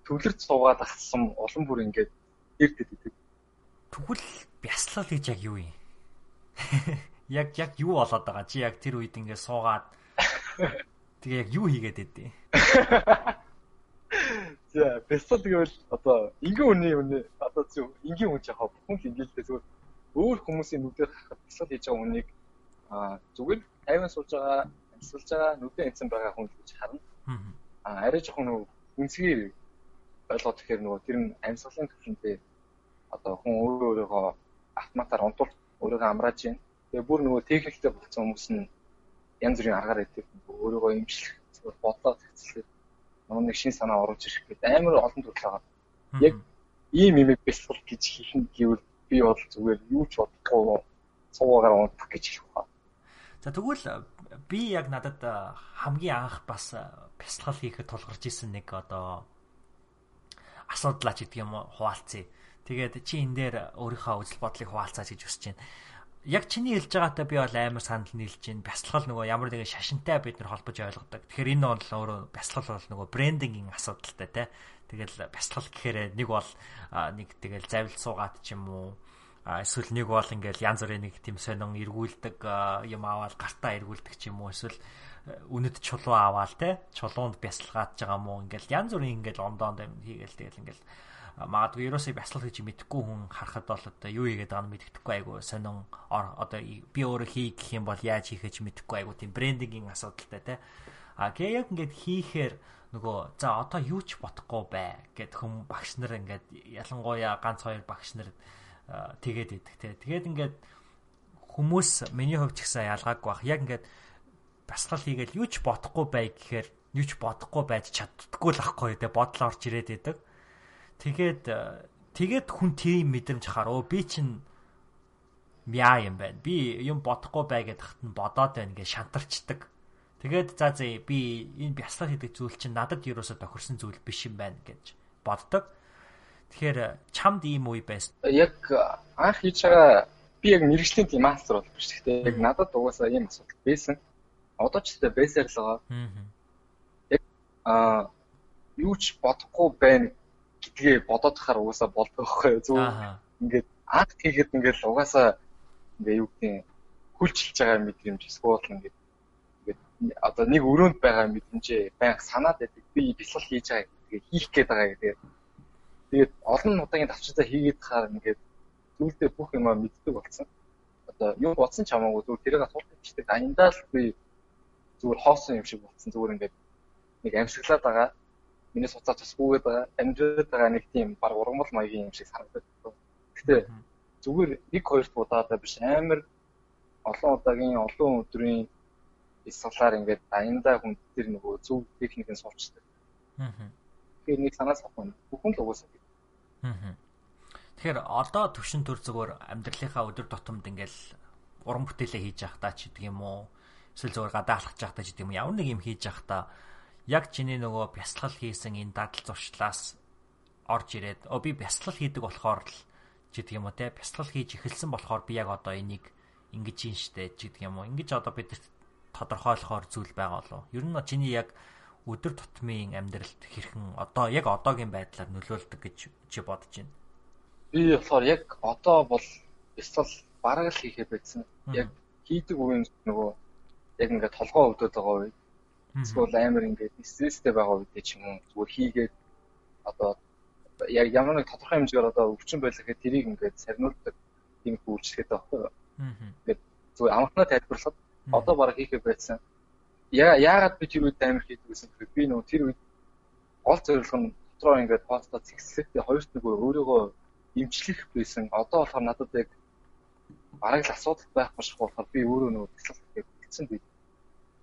төвлөрч суугаад ахсан улам бүр ингээд ирдэд идэг. Тэгвэл бясалгал гэж яг юу юм? *laughs* яг яг юу болоод байгаа чи яг тэр үед ингээд суугаад *laughs* Тэгээ яг юу хийгээд байдیں۔ За, бясал гэвэл одоо энгийн үний үнэ одоо зөв энгийн хүн жахаа хүн хингэлтэй зүгээр өөр хүмүүсийн нүдээр хахад бясал хийж байгаа хүнийг а зүгээр тайван сууж байгаа, амьсгалж байгаа, нүдэн энцэн байгаа хүн гэж харна. А арай жоохон нөгөө үнсгээр ойлгоод тэгэхээр нөгөө тэр нь амьсгалын төвшөнтэй одоо хүн өөрөө өөрийгөө автоматар унтуул өөрийгөө амрааж байна. Тэгээ бүр нөгөө техниктэй болсон хүмүүс нь янз бүрийн аргаар идэв өөрийгөө имжлэх зүгээр бодлоо хэвцэлээд нэг шин санаа оруулж ирэх гэдэг амар олон төрөл байгаа. Яг ийм юм бэлтгэл гэж хийх нь гэвэл би бол зүгээр юу ч бодохгүй цуугаар унтах гэж хэлэх байна. За тэгвэл би яг надад хамгийн анх бас бясалгал хийхэд тулгарч исэн нэг одоо асуудлаач гэдэг юм хуваалцъя. Тэгээд чи энэ дээр өөрийнхөө үзэл бодлыг хуваалцаач гэж хүсэж байна яг чиний хэлж байгаатай би бол амар санал нийлж байна. Бясалгал нөгөө ямар нэгэн шашинтай бид нар холбож ойлгодог. Тэгэхээр энэ бол өөрөө бясалгал бол нөгөө брендингийн асуудалтай те. Тэгэл бясалгал гэхээр нэг бол нэг тэгэл завил суугаад ч юм уу эсвэл нэг бол ингээл янз бүрийн нэг тийм сонин эргүүлдэг юм аваад гартаа эргүүлдэг ч юм уу эсвэл үнэт чулуу аваал те чулуунд бясалгаад байгаа мó ингээл янз бүрийн ингээл ондоонд хийгээл тэгэл ингээл магадгүй ерөөсөө бясалгал гэж мэдхгүй хүн харахад бол одоо юу хийгээд байгааг нь мэддэхгүй айгу сонин одоо би өөрөө хий гэх юм бол яаж хийхэж мэдхгүй айгу тийм брендингийн асуудалтай те. А гээ яг ингээд хийхээр нөгөө за одоо юу ч бодохгүй бай гэд хүм багш нар ингээд ялангуяа ганц хоёр багш нар тэгээд идэх те. Тэгээд ингээд хүмүүс миний хувьд ч гэсэн ялгаагүй бах. Яг ингээд басгал хийгээл юу ч бодохгүй бай гэхээр юу ч бодохгүй байж чаддггүй л ахгүй те бодол орж ирээд идэг. Тэгээд тэгээд хүн тийм мэдрэмж хараа. Би чинь мяа юм байна. Би юм бодохгүй бай гэдэгт нь бодоод байна гэж шантарчдаг. Тэгээд за зэ би энэ бясалгал хийдэг зүйл чинь надад ерөөсө тохирсон зүйл биш юм байна гэж боддог. Тэгэхээр чамд ийм үе байсан. Яг анх хийж байгаа би яг мэрэгжлийн тийм бол биш. Гэхдээ яг надад угаасаа ийм асуудал байсан. Одоо ч гэсэн байсаар л байгаа. Яг аа юу ч бодохгүй байна гэдгээ бодоод тахаар угаасаа болдог байхгүй юу? Зөв ингээд акт хийхэд ингээд угаасаа ингээ юу гэдгийг хүлчилж байгаа мэдрэмж эсвэл ингээд одоо нэг өрөөнд байгаа мэдрэмжээ байнга санаад байдаг. Би бясалгал хийж байгаа гэдгийг хийх гээд байгаа гэдэг. Тэгээд олон удаагийн давчцаа хийгээд хаар ингээд зүйлдээ бүх юм мэддэг болсон. Одоо юу бодсон ч хамаагүй зүгээр тэрийг асуулт хийдэг. Аяндаа л би зүгээр хоосон юм шиг болсон. Зүгээр ингээд нэг амьсгалаад байгаа. Миний суцаа тусгүйгээд байгаа. Амжираад байгаа нэг тийм баг ургамал маягийн юм шиг санагдаад. Гэтэ зүгээр нэг хоёр удаадаа биш амар олон удаагийн олон өдрийн бясалгалаар ингээд аяндаа хүн тэр нөгөө зөв техникийн суучдаг. Аа. Тэгэхээр нэг санаас авах нь бүхэн л угаасаа. Тэгэхээр одоо төвшин төр зүгээр амьдралынхаа өдөр тутамд ингээл уран бүтээлээ хийж явах та ч гэдэг юм уу? Эсвэл зүгээр гадаа алхаж явах та ч гэдэг юм. Ямар нэг юм хийж явах та яг чиний нөгөө бясалгал хийсэн энэ дадал зуршлаас орж ирээд оо би бясалгал хийдэг болохоор л гэдэг юм уу те бясалгал хийж эхэлсэн болохоор би яг одоо энийг ингэж ийн штэ гэдэг юм уу ингэж одоо бидэрт тодорхойлохоор зүйл байгаа болов. Ер нь чиний яг өдөр тутмын амьдралд хэрхэн одоо яг одоогийн байдлаар нөлөөлдөг гэж чи бодож байна. Би болохоор яг одоо бол эсвэл бараг л хийхээ байсан. Яг хийдэг үеийн нөгөө яг ингээд толгоо өвдөд байгаа үед эсвэл амар ингээд стресстэй байгаа үед ч юм уу зүгээр хийгээд одоо яг ямар нэг тодорхой хэмжээгээр одоо өвчин байлаа гэхэд тэрийг ингээд сарниулдаг тийм үйлчлэгээд байгаа. Ингээд зүгээр амтнаа тайлбарлахад Одоо бараг хийхээ байсан. Яа яагаад би тэр үед амар хийдэг гэсэн гэхээр би нөгөө тэр үед гол зорилго нь дотроо ингээд постоо зэгсэлтэй хоёрт нэг өөрийгөө имчлэх байсан. Одоо болохоор надад яг бараг л асуудал байхгүй шиг болохоор би өөрөө нөгөө гэж хэлсэн би.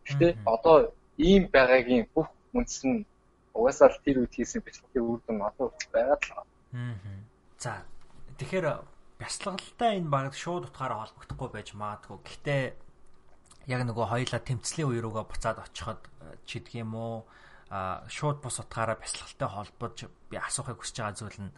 Гэтэ одоо ийм байгаагийн бүх үндэс нь угаасаа л тэр үед хийсэн бяцлагын үр дүн одоо байгаа л. Аа. За тэгэхээр бяцлагалтай энэ баг шууд утгаараа холбогдохгүй байж магадгүй. Гэхдээ яг нөгөө хоёлаа тэмцлийн үе рүүгээ буцаад очиход э, ч гэдэг юм уу шууд бус утгаараа бясалгалтай холбож би асуухыг хүсэж байгаа зүйл нь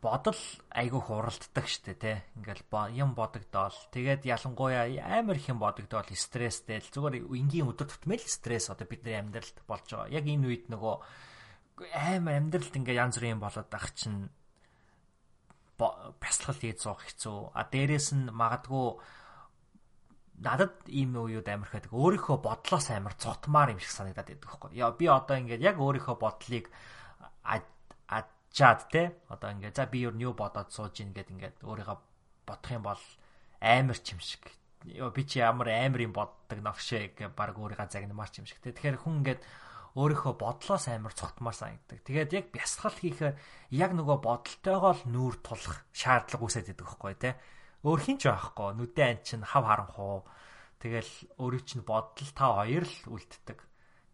бодол айгүй хуралддаг штэ тий ингээл юм бодогдоол. Тэгээд ялангуяа амар их юм бодогдоол стресстэй л зүгээр энгийн өдөр тутмын л стресс одоо бидний амьдралд болж байгаа. Яг энэ үед нөгөө амар амьдралд ингээ янз бүрийн болоод ах чинь бясалгал хийж суух хэцүү. А дээрэс нь магадгүй надад ийм үеуд амар хэдэг өөрийнхөө бодлоос амар цутмаар юм шиг санагдаад байдаг байхгүй. Яа би одоо ингээд яг өөрийнхөө бодлыг ачаад те одоо ингээд за би юу юу бодоод сууж ийн гэд ингээд өөрийгөө бодох юм бол амар ч юм шиг. Яа би чи ямар амар юм боддог новшээ гэ баг өөрийгөө загнамаар ч юм шиг те. Тэгэхээр хүн ингээд өөрийнхөө бодлоос амар цутмаар санагддаг. Тэгээд яг бясалгал хийхээр яг нөгөө бодолтойгоо л нүүр тулах шаардлага үүсээд байдаг байхгүй те өөр хин ч байхгүй. Нүдэн ан чинь хав харанхуу. Тэгэл өөрийн чинь бодол та хоёр л үлддэг.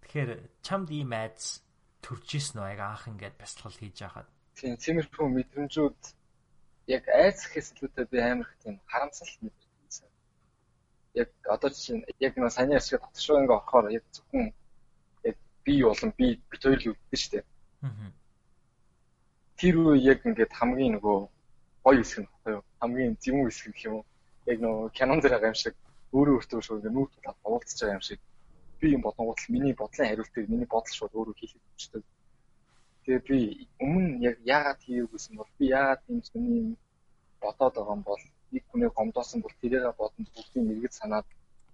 Тэгэхээр чамд ийм айдас төрж исэн? Яг анх ингээд бясалгал хийж байхад. Тийм, тиймэрхүү мэдрэмжүүд яг айц гэхээс илүүтэй би амар их тийм харамсал мэдэрсэн. Яг одоо чинь яг нэг саний ашиг татшгүй ингээ орохоор яг зөвхөн яг би болон би бит хоёр л үлдсэн шүү дээ. Аа. Тэр үе яг ингээд хамгийн нөгөө гоё хэсэг нь юу. Хамгийн зэмүү хэсэг гэх юм уу. Яг нөгөө кинон дээр байгаа юм шиг өөрөө өөртөө шууд ингээ нүүр тулаад уулзж байгаа юм шиг. Би юм бодонгууд л миний бодлын хариултыг миний бодол шууд өөрөө хийхэд өгчдөг. Тэгээ би өмнө яг яагаад хийв гэсэн бол би яагаад юм сони бодоод байгаа юм бол нэг хүний гомдоосон бол тэрийг бодонд бүгдийг эргэж санаад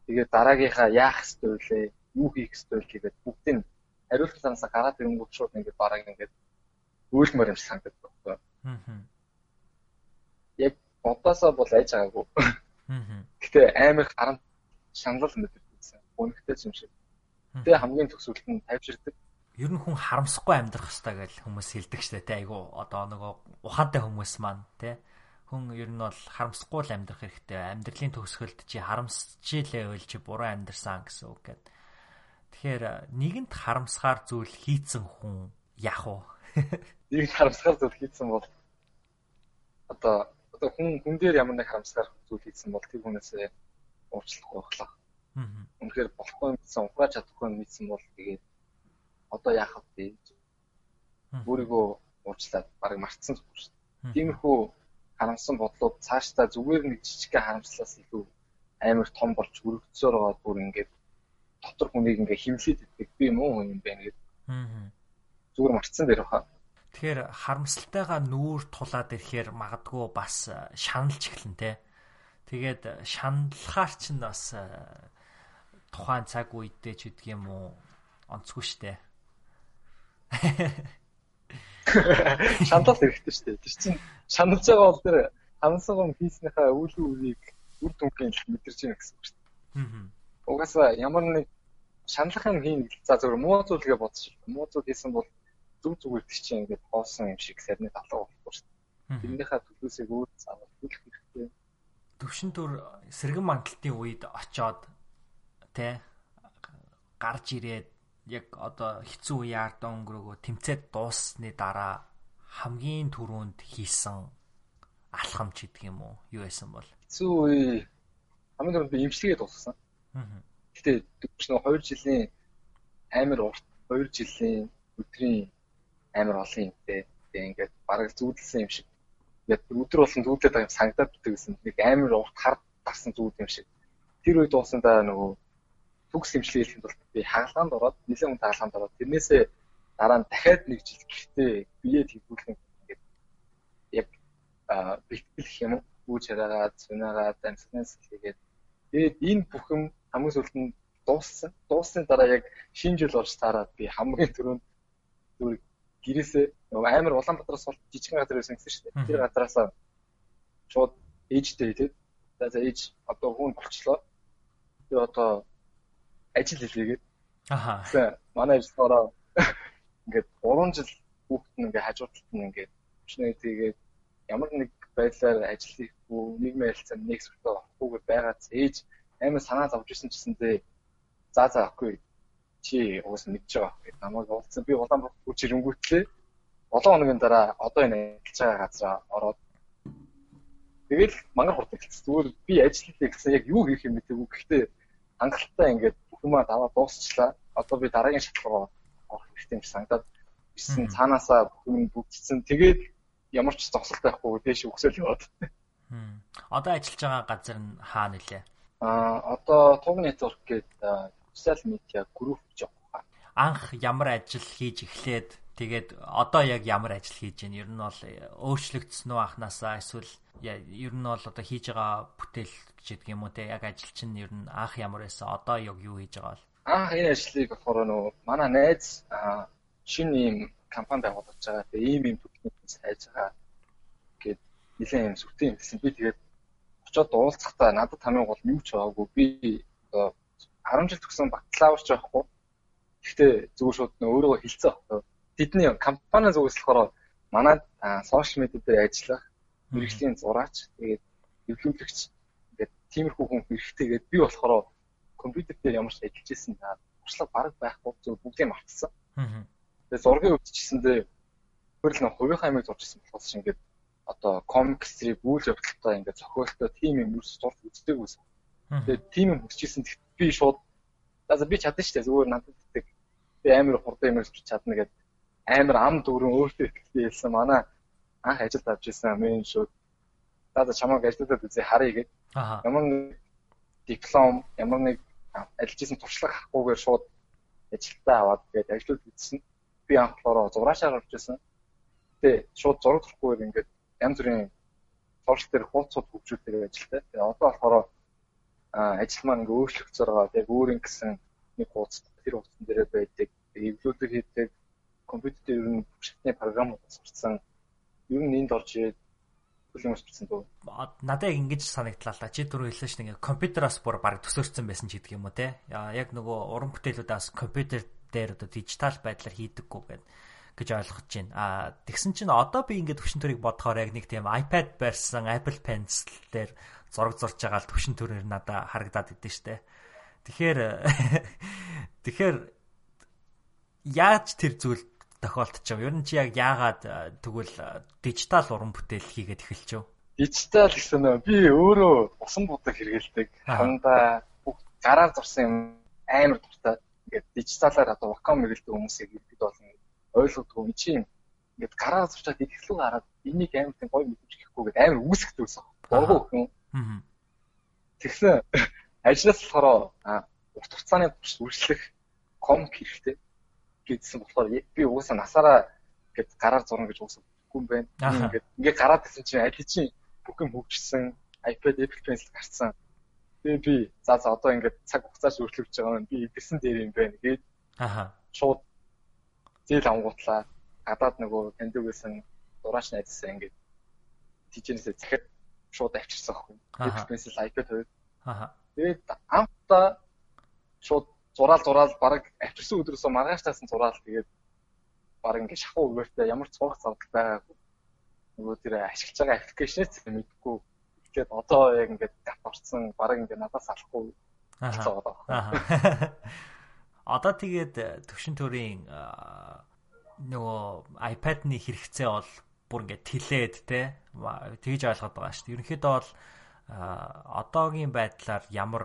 тэгээ дараагийнхаа яах ёстой вэ? Юу хийх ёстой вэ гэдэг бүгдийг хариулт санаасаа гараад ирэнгүүт шууд ингээд бараг ингээд үйлмэр юм санагддаг байхгүй. Аа бодосоо бол айж байгаагүй. Аа. Гэтэ амар харан шаналл мэдэрсэн. Үнэхтэй юм шиг. Тэ хамгийн төгсөлт нь тавьжирдаг. Ер нь хүн харамсахгүй амьдрах хэрэгтэй гэж хүмүүс хэлдэг штэ тэ айгу одоо нөгөө ухаантай хүмүүс маань тэ хүн ер нь бол харамсахгүй л амьдрах хэрэгтэй. Амьдралын төгсгөлд чи харамсч илээ үйл чи буруу амьдрсан гэсэн үг гэдэг. Тэгэхээр нэгэнт харамсгаар зүйл хийцэн хүн яах вэ? *laughs* Нэгэнт харамсгаар зүйл хийцэн бол одоо одоо хүн хүн дээр ямар нэг харамсгаар зүйл хийсэн бол тэр хүнээсээ уучлахгүй байхлаа. Аа. Үнэхээр болохгүй мэдсэн, ухрааж чадахгүй мэдсэн бол тэгээд одоо яах вэ? Өөрийгөө уучлаад баг мартсан зүг шүү дээ. Тиймэрхүү харамсан бодлууд цаашдаа зүгээр нэг жижигхэн харамслаас илүү амар том болж өргөцсөөр байгаа бүр ингээд дотор хүнийг ингээ химлээд идэх би муу хүн юм байна гэдэг. Аа. Зүгээр мартсан дээр баха. Тэгэхээр харамсалтайгаа нүүр тулаад ирэхээр магадгүй бас шаналж эхлэн тэ. Тэгээд шаналхаар ч нь бас тухайн цаг үедээ ч үдг юм уу онцгүй штэ. *laughs* Шаналт хэрэгтэй дээ. Тэр чинь шаналж байгаа бол тэр хамсагом хийснийхаа үйл үрийг үр дүнгийн мэдэрч байна гэсэн үг дээ. Аа. Угаасаа ямар нэг шаналх юм хийн за зөвхөн муу зүйлгээ бодчих. Муу зүйл хийсэн бол зүг зүгээр тийч ингээд хоосон юм шиг сарны талаа болохгүй шүү дээ. Тэрнийхээ төлөөсөө өөр заавал төлөх хэрэгтэй. Төвшин төр сэргэн мандалтын үед очоод тэ гарч ирээд яг одоо хэцүү үеэр өнгөрөөгөө тэмцээд дууссны дараа хамгийн түрүүнд хийсэн алхам ч гэдэг юм уу юу байсан бол хэцүү үе хамгийн түрүүнд би имчилгээ дуусгасан. Аа. Гэтэ ч нэг 2 жилийн амар урт 2 жилийн өдрийн амар олон юмтэй тэгээ ингээд бараг зүудэлсэн юм шиг. Яг өдөр болсон зүудлээд байгаа юм санагдаад байдаг гэсэн. Нэг амар урт хар дарсан зүуд юм шиг. Тэр үед дуусандаа нөгөө төгс хэмжлэг хэлэхэд бол би хаалгаанд ороод нэлээд хүн хаалгаанд ороод тэрнээсээ дараа нь дахиад нэг жил гэртээ бие тэгүүлэн ингээд яг бэлтгэл юм үүж хараагаад сунагаад амьсгалаас хийгээд тэгээд энэ бүх юм хамгийн сүүлд нь дууссан. Дууссан дараа яг шинэ жил болж таараад би хамгийн түрүүнд зүгээр гэрээсээ нөгөө амар Улаанбаатараас бол жижигхэн газар байсан гэсэн шүү дээ. Тэр газараас шууд ээжтэй тэгээд за за ээж одоо хүн болчлоо. Би одоо ажил хийлээгээд. Аха. Тэгээ манай ажиллагаараа ингээд 3 жил хүүхэд нь ингээд хажуудалт нь ингээд өчнөө тэгээд ямар нэг байдлаар ажил хийхгүй нийгмийн харилцаанд нэг сүртөө авахгүйгээр байгаад ээж амар санаа зовж исэн гэсэндээ за за ахгүй чи уус мэдж байгаа гэдэг намайг уулзсан би улаан бүр чирэнгүүтлээ 7 хоногийн дараа одоо энэ ажиллаж байгаа газараа ороод тэгэл мангар хурдан хэлсэн зүгээр би ажил хийх гэсэн яг юу хийх юм мэдээгүй гэхдээ хангалттай ингээд хүмүүст аваад дуусчлаа. Одоо би дараагийн шатлага авах хэрэгтэй юм санагдаад ирсэн цаанаасаа хүмүүс бүгдсэн. Тэгээд ямар ч зогсолт байхгүй дээш өгсөөл яваад. Одоо ажиллаж байгаа газар нь хаа нэлээ? Аа одоо Tug Network гэдэг социал медиа групп жоох. Анх ямар ажил хийж эхлээд тэгээд одоо яг ямар ажил хийж байна? Ер нь бол өөрчлөгдсөн үү анханасаа? Эсвэл ер нь бол одоо хийж байгаа бүтээл гэдэг юм уу те? Яг ажил чинь ер нь анх ямар байсан? Одоо яг юу хийж байгаа бол? Анх энэ ажлыг болохоор нөө манай найз шинэ ийм компани байгуулж байгаа. Тэгээ ийм ийм төлөвлөмж хайж байгаа гэд нэлээд юм сүтэн гэсэн би тэгээд очоод уулзахдаа надад хамгийн гол юу ч байгаагүй. Би одоо 10 жил төгсөн бакалаврч байхгүй. Гэхдээ зүгээр шууд өөрийгөө хилцээ байхгүй тэдний компани зүгээс болохоор манай сошиал медиа дээр ажиллах мэрэгжлийн зураач тэгээд эвлүүлэгч тиймэрхүү хүн хэрэгтэй гээд би болохоор компьютер дээр ямар ч ажиллаж исэн та туршлага бараг байхгүй зөв бүгдийг мартсан. Тэгээ зургийн өвччихсэндээ хөрл нэг хувийнхаа амиг зурчихсан болохоос ингээд одоо комик стрip үйл явдалтай ингээд зохиолтой тим юм ерөөс зурж үздэг байсан. Тэгээ тим юм хүсчихсэн би шууд за би чадна дээ зүгээр надад гэдэг би амар хурдан юм хийж чадна гэдэг амар ам дөрөн өөртөө ихтэй хэлсэн манай анх ажилд авч ирсэн амин шууд за чамайг ажиллаад үзье харъя гэдэг Ямар нэг диплом, ямар нэг ажиллаж исэн туршлага авахгүйгээр шууд ажилтаа аваад тэгээд ажлууд үзсэн. Би анхлаараа зураашаар орж исэн. Гэтэ шууд зураг турахгүйгээр ингээд янз бүрийн сургалт дээр хуудсууд хөгжүүлдэг ажилтай. Тэгээд одоо болохоор ажил маань ингээ өөрчлөгдөж байгаа. Тэгээд өөр ингэсэн нэг хуудас тэр хуудсан дээр байдаг. Эвлүүдэр хийдэг компьютер ер нь шатны програмууд сурцсан. Ер нь энд орж ирээд хүлэн авчирсан дөө. Надад яг ингэж санагдлаа чи түрүү хэлсэн шүү дээ. Компьютероос бүр баг төсөөрсөн байсан ч гэдэг юм уу те. Яг нөгөө уран бүтээлүүдээс компьютер дээр одоо дижитал байдлаар хийдэггүй гэдэг. гэж ойлгож байна. А тэгсэн чинь одоо би ингээд төвшин төрийг бодохоор яг нэг тийм iPad барьсан Apple Pencil дээр зураг зурж байгаа л төвшин төрөөр надад харагдаад идэв штэ. Тэгэхээр *laughs* тэгэхээр яаж тэр зүйл юм? Ер нь чи яг яагаад тэгвэл дижитал уран бүтээл хийгээд эхэлчихв? Дижитал гэсэн нь би өөрөө усан будаг хэрэгэлдэг. Хандаа бүх гараар зурсан юм амар дуртай. Ингээд дижиталаар одоо вакуум хэрэгэлдэг хүмүүсийг ихэд болно ойлгодгүй юм чи ингээд гараа зурчаад идэхлүү гараад энийг амар тийм гоё мэдэж гэхгүй гэдэг амар үүсгдэг байсан. Боргоо хүн. Тэгсэн ажлаас болохоор урт хугацааны турш үргэлжлэх комп хэрэгтэй гэдсэн болохоор би угаасаа насаараа ингээд гараар зурна гэж угаасаа бүхгүй юм байна. Ингээд ингээд гараад гэсэн чинь аль чинь бүх юм хөгжсөн iPad Apple Pencil гарцсан. Тэгээ би за за одоо ингээд цаг хугацааш өөрчлөгдөж байгаа юм. Би эдгэрсэн дээр юм байна гээд. Аха. Шууд зээл ангуутлаа гадаад нөгөө таньдаг байсан дураач найзсаа ингээд тийчнээсээ захиад шууд авчирсан байхгүй. Pencil iPad хоёр. Аха. Тэгээд анхдаа шууд зураал зураал баг авчирсан өдрөөсөө маргааш таасан зураал тэгээд баг ингээд шахуу өгөөртэй ямар цурах зардал байгаагүй. Нөгөө тэр ашиглаж байгаа аппликейшнээс мэдгүй. Тэгээд одоо яг ингээд гат орцсон баг ингээд надаас алахгүй. Аа. *laughs* Одоо тэгээд төвшин төрийн нөгөө iPad-ны хэрэгцээ бол бүр ингээд тэлээд те тэгж ойлгоод байгаа шүү дээ. Ерөнхийдөө бол одоогийн байдлаар ямар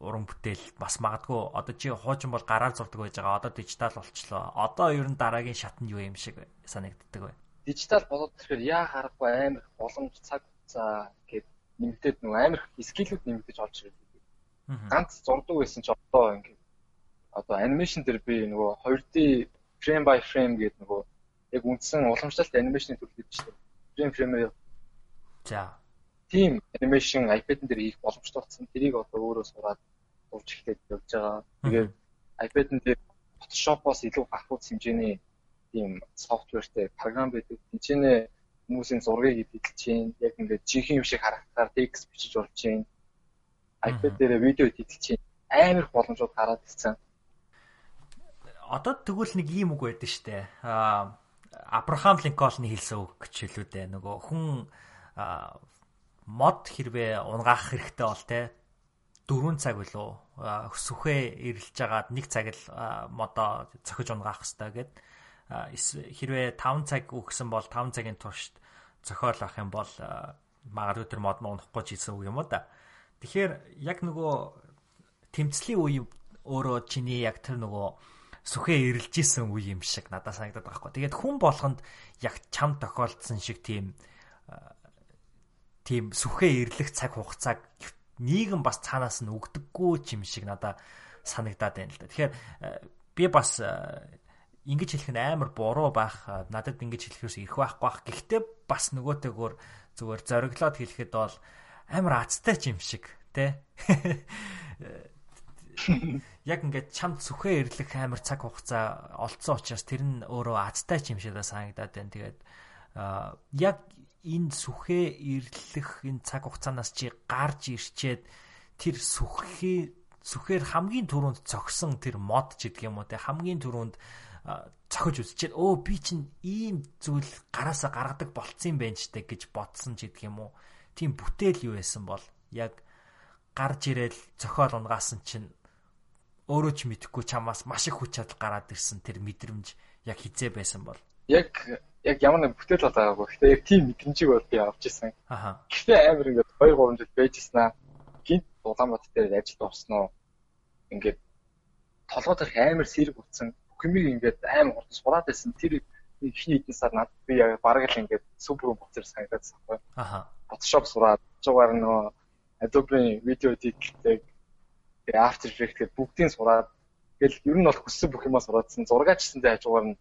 уран бүтээл бас магадгүй одоо чи хуучин бол гараар зурдаг байж байгаа. Одоо дижитал болчлоо. Одоо ер нь дараагийн шат нь юу юм шиг санагддаг вэ? Дижитал болоод тэгэхээр яа харахгүй амар боломж цаг хугацаа гэд нэмэгдээд нөгөө амар скиллүүд нэмэгдэж олж ирдэг. Ганц зурдаг байсан ч одоо ингээд одоо анимашн дээр би нөгөө 2D frame by frame гэдэг нөгөө яг үндсэн уламжлалт анимашны төл гэдэг чинь frame frame За. Тим анимашн iPad-н дээр хийх боломжтой болсон. Тэрийг одоо өөрөө сураад урж ихтэй явж байгаа. Тэгээд iPad-н дээр Photoshop-оос илүү гарах хэмжээний тийм софтвертэй програм байдаг. Тинчэнэ хүмүүсийн зургийг эдэлж чинь яг ингээд жинхэнэ юм шиг харагдахаар текст бичиж болж чинь iPad дээр видео эдэлж чинь амар боломжууд гараад ирсэн одоо тэгвэл нэг ийм үг байдаг штэ. Аа Абрахам Линкольны хэлсэн үг гэж хэлүү дээ. Нөгөө хүн мод хэрвээ унгаах хэрэгтэй бол те 4 цаг билүү сүхээ ирэлж агаад 1 цаг л модоо цохиж унгаах хэрэгтэй гэд хэрвээ 5 цаг өгсөн бол 5 цагийн туршид зохиол авах юм бол магадгүй тэр мод нь унахгүй ч гэсэн үг юм да. Тэгэхээр яг нөгөө тэмцлийн үе өөрөө чиний яг тэр нөгөө сүхээ эрэлж исэн үе юм шиг надад санагдаад байгаа хгүй. Тэгээд хүн болгонд яг чам тохиолдсон шиг тийм тийм сүхээ эрлэх цаг хугацааг нийгэм бас цаанаас нь өгдөггүй юм шиг надад санагдаад байна л да. Тэгэхээр би бас ингэж хэлэх нь амар буруу байх надад ингэж хэлэхээс ирэх байхгүй бах. Гэхдээ бас нөгөөтэйгөр зүгээр зориглоод хэлэхэд бол амар азтай юм шиг те *laughs* яг ингээд чамд сүхээ ирлэх амар цаг хугацаа олцсон учраас тэр нь өөрөө азтай ч юм шиг санагдаад байна. Тэгээд яг энэ сүхээ ирлэх энэ цаг хугацаанаас чи гарч ирчээд тэр сүхээ сүхээр хамгийн түрүүнд цогсон тэр мод ч гэдэг юм уу те хамгийн түрүүнд цохиж үзчихэд өө би чинь ийм зүйл гараасаа гаргадаг болцсон юм байна ч гэж бодсон ч гэдэг юм уу тийм бүтээл юу байсан бол яг гарч ирээл цохиол унгаасан чинь өөрөө ч мэдэхгүй чамаас маш их хүч чадал гараад ирсэн тэр мэдрэмж яг хизээ байсан бол яг яг ямар нэг бүтээл байгаагүй. Гэхдээ яг тийм мэдрэмжийг бол би авч ирсэн. Аха. Гэхдээ амар ингээд 2 3 жил байжснаа гинт Улаанбаатар дээр ажилд орсноо ингээд толгой дээрх амар сэрэг утсан. Бүх юмыг ингээд амар хурдан сураад байсан. Тэр ихний хэдэн сар над би яг бараг л ингээд супер буцаар санагдаад байна. Аха. Photoshop сураад, жугаар нөө Adobe видео эдитлдэг Тэгээ After Effects гэдэг бүгдийг сураад тэгэл ер нь бол хүссэн бүх юмаа сураадсан. Зургаачсандээ хажуугаар нь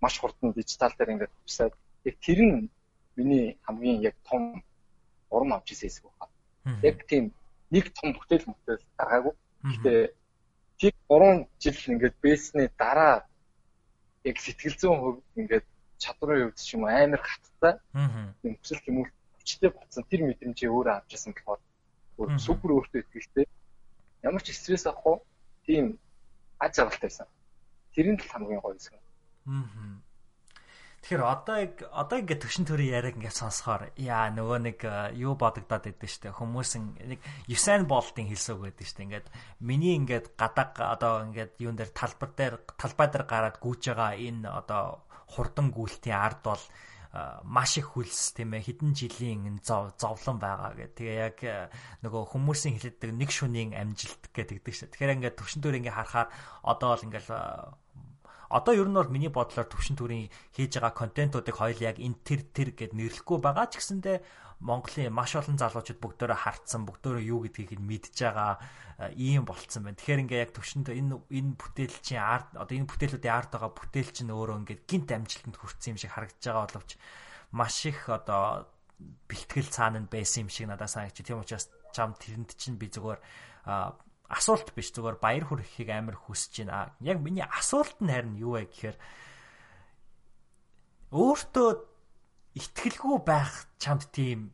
маш хурдан дижитал дээр ингээд хувьсаад яг тэр нь миний хамгийн яг том урам авч ирсэн хэсэг байна. Яг тийм нэг том бүтээл бүтээл гаргаагүй. Гэхдээ тийм 3 жил ингээд бэсний дараа яг сэтгэл зүйн хөв ингээд чадварын хувьд ч юм уу амар хаттай. Тийм хүсэл юм уу хүчтэй болсон тэр мэдрэмжээ өөрөө авч ирсэн болохоор супер өөртөө ихтэй ямар ч стресс авахгүй тийм аз жаргалтай байсан. Тэр нь л хамгийн гоё хэсэг. Аа. Тэгэхээр одоо одоо ингээд төгшин төрийн яриаг ингээд сонсохоор яа нөгөө нэг э, юу бодогдоод идэв штэ хүмүүс нэг Юсайн Болтын хэлсөг байдаг штэ ингээд миний ингээд гадаг одоо ингээд юун дээр талбар дээр талбай дээр гараад гүйж байгаа энэ одоо хурдан гүйлтийн ард бол маш их хүлс тийм ээ хэдэн жилийн зов зовлон байгаа гэх. Тэгээ яг э, нөгөө хүмүүсийн хэлдэг нэг шөнийн амжилт гэдэг шүү. Тэгэхээр ингээд төвшин төр ингээ харахаар одоо бол ингээл одоо ер нь бол миний бодлоор төвшин төрийн хийж байгаа контентуудыг хоёул яг энэ тэр тэр гэд нэрлэхгүй байгаа ч гэсэндээ Монголын маш олон залуучууд бүгдөө хартсан бүгдөө юу гэдгийг мэдж байгаа ийм болцсон байна. Тэгэхээр ингээ яг төвшөнд энэ энэ бүтээлчийн арт одоо энэ бүтээлүүдийн арт байгаа бүтээл чинь өөрөө ингээ гинт амжилтанд хүрсэн юм шиг харагдаж байгаа боловч маш их одоо бэлтгэл цаана нь байсан юм шиг надад санагч. Тийм учраас чам тэрэнд чинь би зүгээр асуулт биш зүгээр баяр хүрхийг амар хүсэж байна. Яг миний асуулт нь харин юу вэ гэхээр өөртөө итгэлгүй байх чамд тийм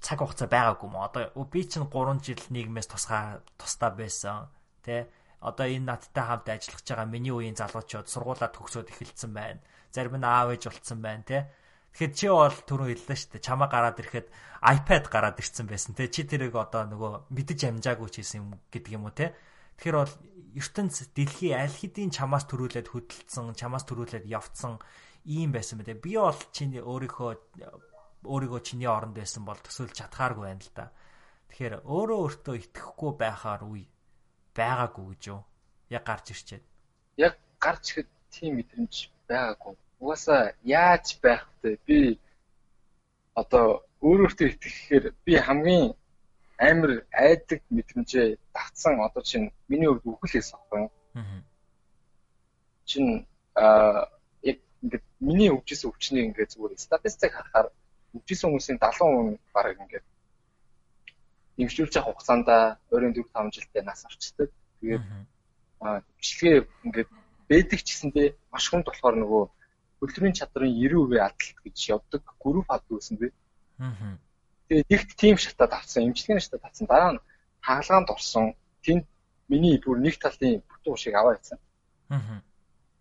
цаг хугацаа байгаагүй мó. Одоо би чинь 3 жил нийгмээс тусгаа тусдаа байсан. Тэ одоо энэ надтай хамт ажиллаж байгаа миний үеийн залуучууд сургуулаа төгсөөд эхэлсэн байна. Зарим нь аав ээж болцсон байна, тэ. Тэгэхээр чи бол түрүү хэллээ шүү дээ. Чамаа гараад ирэхэд iPad гараад ирсэн байсан те. Чи тэрийг одоо нөгөө мэдэж амжаагүй ч хийсэн юм гэдэг юм уу те. Тэгэхээр бол ертөнц дэлхий аль хэдийн чамаас төрүүлээд хөдөлсөн, чамаас төрүүлээд явцсан ийм байсан мэтэ. Би бол чиний өөрийнхөө өөрийгөө чиний оронд байсан бол төсөөлж чадхааргүй байна л да. Тэгэхээр өөрөө өөртөө итгэхгүй байхаар үе байгаагүй гэж юу? Яг гарч ирчээд. Яг гарч ирэхэд тийм мэдрэмж байгаагүй угаасаа яаж байх вэ? Би одоо өөрөөртөө итгэхээр би хамгийн амар айдаг мэдрэмжээ давтсан одоо чинь миний хувьд үхэлээс авахгүй юу? Чин аа ингээд миний өвчсөн өвчнийг ингээд зүгээр статистик харахаар өвчсөн хүмүүсийн 70% бараг ингээд нэмшүүлж явах хугацаанд ойрын 4 5 жилдээ нас орчдөг. Тэгээд аа бичлэгээ ингээд бэдэг ч гэсэндээ маш хүнд болохоор нөгөө хөдөлмөрийн чадрын 90% адалт гэж явдаг групп хад үүсэн бэ. Аа. Тэгээд нэгт тим шатад авсан, имчилгээний шатад авсан. Дараа нь хаалгаанд орсон. Тэнд миний бүр нэг талын бүтэн ушиг аваа яцсан. Аа.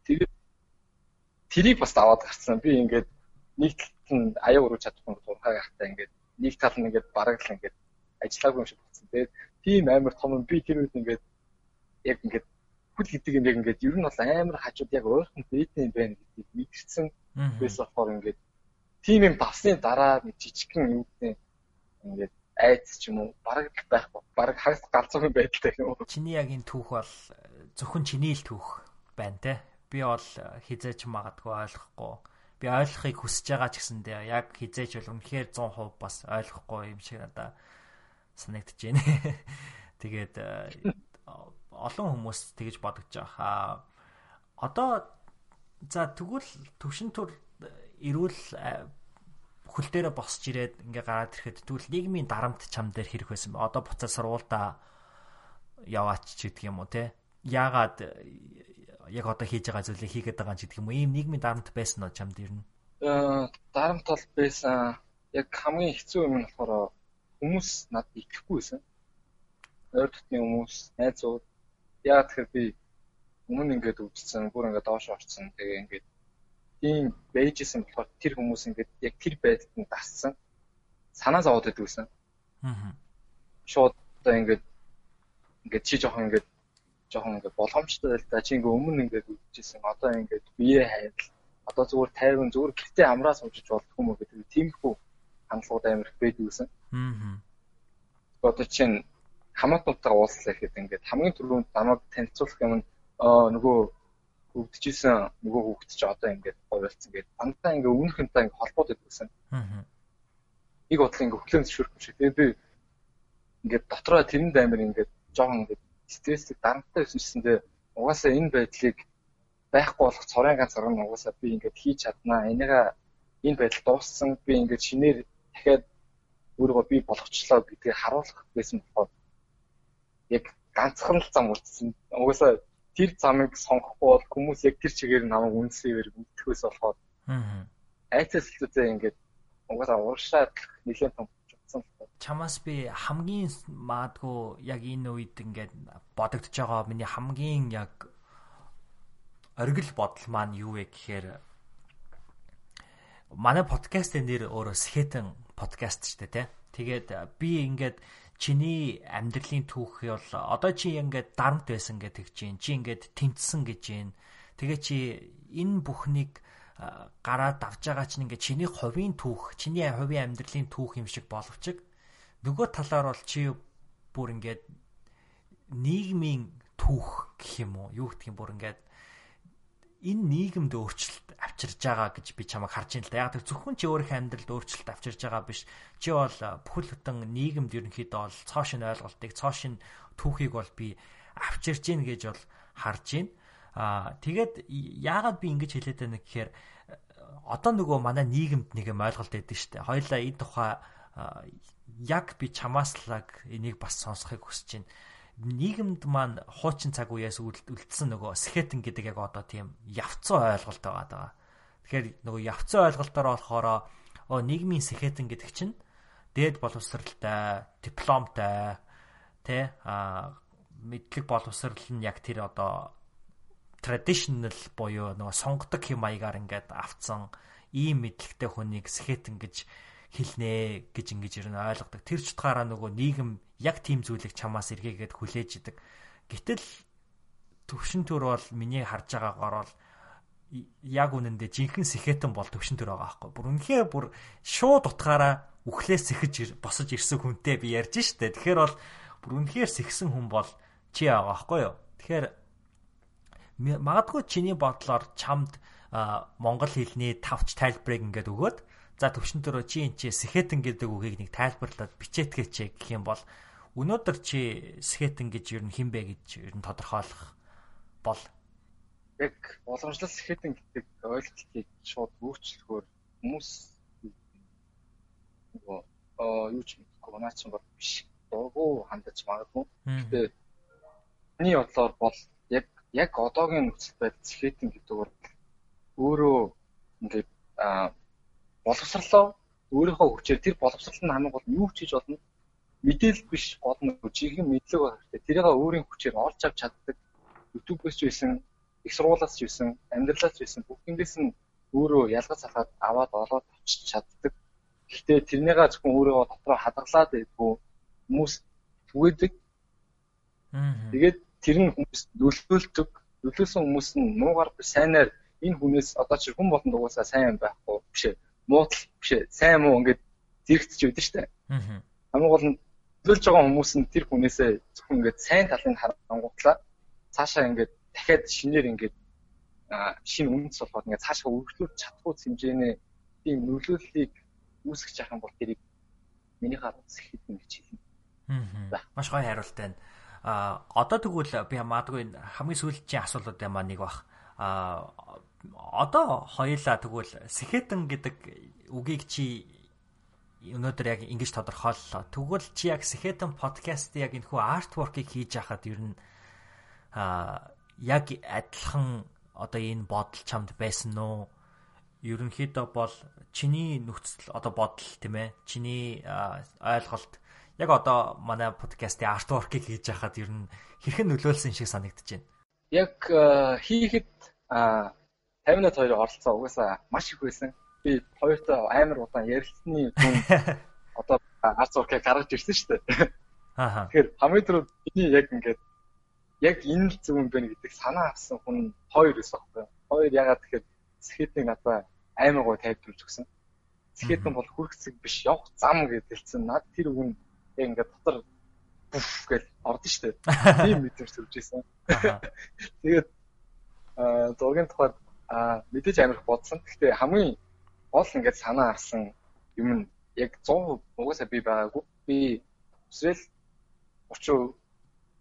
Тэгээд тэрийг бас аваад гарцсан. Би ингээд нэг талд нь аяа өрөө чадахгүй дурхай гахтаа ингээд нэг тал нь ингээд бараг л ингээд ажиллаагүй юм шиг болсон. Тэгээд тийм амар том би тэр үед ингээд яг ингээд хөл гэдэг юм яг ингээд ер нь бол амар хажууд яг ойрхон бэдэн юм байна гэдгийг мэдэрсэн байсан болохоор ингээд тийм юм давсны дараа нэг жижигхэн юм гэдэг ингээд айц ч юм уу бараг байх бараг хагас галзуу байдалтай юм чиний яг энэ түүх бол зөвхөн чиний л түүх байна те би бол хизээч магадгүй ойлгохгүй би ойлгохыг хүсэж байгаа ч гэсэндээ яг хизээч бол үнэхээр 100% бас ойлгохгүй юм шиг надаа санагдаж байна *laughs* тэгээд олон хүмүүс тэгж бодож байгаа. Одоо за тэгвэл төвшин төр эрүүл хөл дээрээ босч ирээд ингээ гараад ирэхэд тэгвэл нийгмийн дарамт чам дээр хэрэг байсан бэ? Одоо буцаад сургуультай яваач ч гэдэг юм уу те? Яагаад яг одоо хийж байгаа зүйлийг хийгээд байгаа ч гэдэг юм уу? Ийм нийгмийн дарамт байсан уу чамд ер нь? Аа дарамт бол байсан. Яг хамгийн хэцүү юм нь болохоор хүмүүс надад итгэхгүй байсан. Ойр дотны хүмүүс, найзууд Яагаад тэгэхээр би өмнө ингээд үзсэн, бүр ингээд доош орсон. Тэгээ ингээд тийм бэйжсэн болохоор тэр хүмүүс ингээд яг тэр байдалд нь дассан. Санаа зовоод байдгүйсэн. Аа. Шууд одоо ингээд ингээд чи жоохон ингээд жоохон ингээд боломжтой л да. Чи ингээд өмнө ингээд үзчихсэн. Одоо ингээд бие хайвал одоо зүгээр тайван зүгээр гэртээ амраа суужиж болдгоо мө гэдэг тиймэрхүү хандлагууд амар их байдгүйсэн. Аа. Одоо чинь хамаатнуудаа уулзлаа гэхэд ингээд хамгийн түрүүнд намайг танилцуулах юм нь нөгөө хөгдөжсэн нөгөө хөгд чи одоо ингээд гойлцсон гэдэг. Дандаа ингээд өмнөхөнтэй ингээд холбоотой байсан. Аа. Нэг бодлоо ингээд хөглөөмж шүрх юм шиг. Тэгээд би ингээд дотроо тэрэнд амир ингээд жоохон ингээд стресстэй дарамттай байсанчсэндээ угаасаа энэ байдлыг байхгүй болох цорын ганц арга нь угаасаа би ингээд хийж чаднаа. Энийгээ энэ байдал дууссан. Би ингээд шинээр дахиад өөрийгөө би болгочлоо гэдгийг харуулах байсан болохоор яг ганцхан л зам үлдсэн. Угаасаа тэр замыг сонгохгүй бол хүмүүс яг тэр чигээр намайг үнсээр мэддэхээс болохоор аа үзээ ингээд угаасаа ууршаад нэлээд том л чамаас би хамгийн маадгүй яг энэ үед ингээд бодогдож байгаа миний хамгийн яг оргил бодол маань юу вэ гэхээр манай подкастын нэр өөрөө Skeleton podcast шүү дээ тий. Тэгээд би ингээд чиний амьдралын түүхий бол одоо чи ингээд дарамт байсан гэдэг чинь чи ингээд тэмцсэн гэж байна. Тэгээ чи энэ бүхнийг гараад авч байгаа чинь ингээд чиний хувийн түүх, чиний хувийн амьдралын түүх юм шиг боловч нөгөө талаар бол чи бүр ингээд нийгмийн түүх гэх юм уу? Юу гэх юм бүр ингээд энэ нийгэмд өөрчлөлт авчирж байгаа гэж би чамайг харж байна л да. Яг тэр зөвхөн чи өөрийнхөө амьдралд өөрчлөлт авчирж байгаа биш. Чи бол бүхэл бүтэн нийгэмд ерөнхийдөө бол цоошин ойлголтыг, цоошин түүхийг бол би авчирж гин гэж бол харж байна. Аа тэгээд яагаад би ингэж хэлээд байна гэхээр одоо нөгөө манай нийгэмд нэг юм ойлголт өгдөө штэ. Хоёлаа энэ тухай яг би чамаас л энийг бас сонсохыг хүсэж байна нийгэмд маань хуучин цаг үеэс үлдсэн нөгөө скетэн гэдэг яг одоо тийм явцсан ойлголт байгаа даа. Тэгэхээр нөгөө явцсан ойлголтоор болохоор оо нийгмийн скетэн гэдэг чинь дээд боловсралтай, дипломтой, тэ а мэдлэг боловсрал нь яг тэр одоо traditional буюу нөгөө сонгодог хэм маягаар ингээд авцсан ийм мэдлэгтэй хүнийг скетэн гэж хэлнэ гэж ингэж ер нь ойлгодог. Тэр ч утгаараа нөгөө нийгэм яг тийм зүйлийг чамаас эргээгээд хүлээж идэг. Гэтэл төвшин төр бол миний харж байгаагаар бол яг үнэндээ жинхэнэ сэхэтэн бол төвшин төр байгаа байхгүй. Бүр үнэхээр бүр шууд утгаараа үхлээс сэхэж босож ирсэн хүнтэй би ярьж штэ. Тэгэхээр бол бүр үнэхээр сэхсэн хүн бол чи байгаа байхгүй юу. Тэгэхээр магадгүй чиний бодлоор чамд монгол хэлний тавч тайлбарыг ингээд өгөөд За төвшин төрөө чи энэ чи сэхэтэн гэдэг үгийг нэг тайлбарлаад бичээтгэч гэх юм бол өнөөдөр чи сэхэтэн гэж ер нь хин бэ гэж ер нь тодорхойлох бол? Яг боломжлол сэхэтэн гэдэг ойлголтыг шууд өөрчлөхөөр хүмүүс нөгөө юу ч мэдгүй наач юм бол биш. Дургу хандаж магадгүй. Гэтэ миний бодлоор бол яг одоогийн нөхцөл байдал сэхэтэн гэдэг бол өөрөө ингээд боловсрлоо өөрийнхөө хүчээр тэр боловсрал нь хамгийн гол юу хийж болно мэдээлэл биш гол нь жинхэнэ мэдлэг байх хэрэгтэй. Тэрийг өөрийн хүчээр олж авч чаддаг. YouTube-ээс ч байсан, их сургуулиас ч байсан, амьдралаас ч байсан бүгднгээс нь өөрөө ялгаж салгаад аваад олоод авчиж чаддаг. Гэхдээ тэрнийгээ зөвхөн өөрийгөө дотроо хадгалаад байдгүй хүмүүс түгээдэг. Тэгээд тэр нь хүмүүс нөлөөлдөг. Нөлөөсөн хүмүүс нь муугар сайнаар энэ хүнээс одоо чи хүн болон дугасаа сайн байхгүй биш ээ муудал биш ээ сайн муу ингээд зэрэгцэж байдаг штэ. Аа. Хамгийн гол нь төлж байгаа хүмүүс нь тэр хүнээсээ зөвхөн ингээд сайн талыг харангуутлаа цаашаа ингээд дахиад шинээр ингээд шинэ үндэс болгоод ингээд цаашаа өргөжлүүлж чадахгүй хэмжээний тийм нөлөөллийг үүсгэж юм бол тэрийг миний хараад ихэд ингэж хэлнэ. Аа. Маш гоё хариулт байна. А одоо тэгвэл би магадгүй хамгийн сүүлчийн асуултууд маань нэг бах. А одоо хоёулаа тэгвэл сэхэтэн гэдэг үгийг чи өнөөдөр яг ингэж тодорхойллоо. Тэгвэл чи яг сэхэтэн подкаст яг энэ хүү артворкийг хийж яхад ер нь а яг адилхан одоо энэ бодол чамд байсан уу? Ерөнхийдөө бол чиний нөхцөл одоо бодол тийм ээ. Чиний ойлголт яг одоо манай подкастын артворкийг хийж яхад ер нь хэрхэн нөлөөлсөн шиг санагдаж байна. Яг хийхэд 50-аад хоёрын оролцоо угаасаа маш их байсан. Би хоёртой амар удаан ярилцсны түн *laughs* одоо арц уркыг гаргаж ирсэн шүү дээ. Аа. Тэгэхээр хамгийн түрүү миний яг ингээд яг энэ л зөв юм байна гэдэг санаа авсан хүн хоёр байсан байхгүй юу? Хоёр ягаад тэгэхээр сэхэтнийг надад амар гоо тайлбарлаж өгсөн. Сэхэтэн бол хүрхцэг биш явах зам гэж хэлсэн. Над тэр үг нь яг ингээд дотор бүф гэж ордон дээ. Тийм *laughs* мэдрэмж төрж исэн. Тэгээд аа зургийн тухайд Аа мэдээж амирх бодсон. Гэхдээ хамгийн гол ингээд санаа авсан юм нь яг 100% угаасаа би байгаагүй. Би өсрэл 30%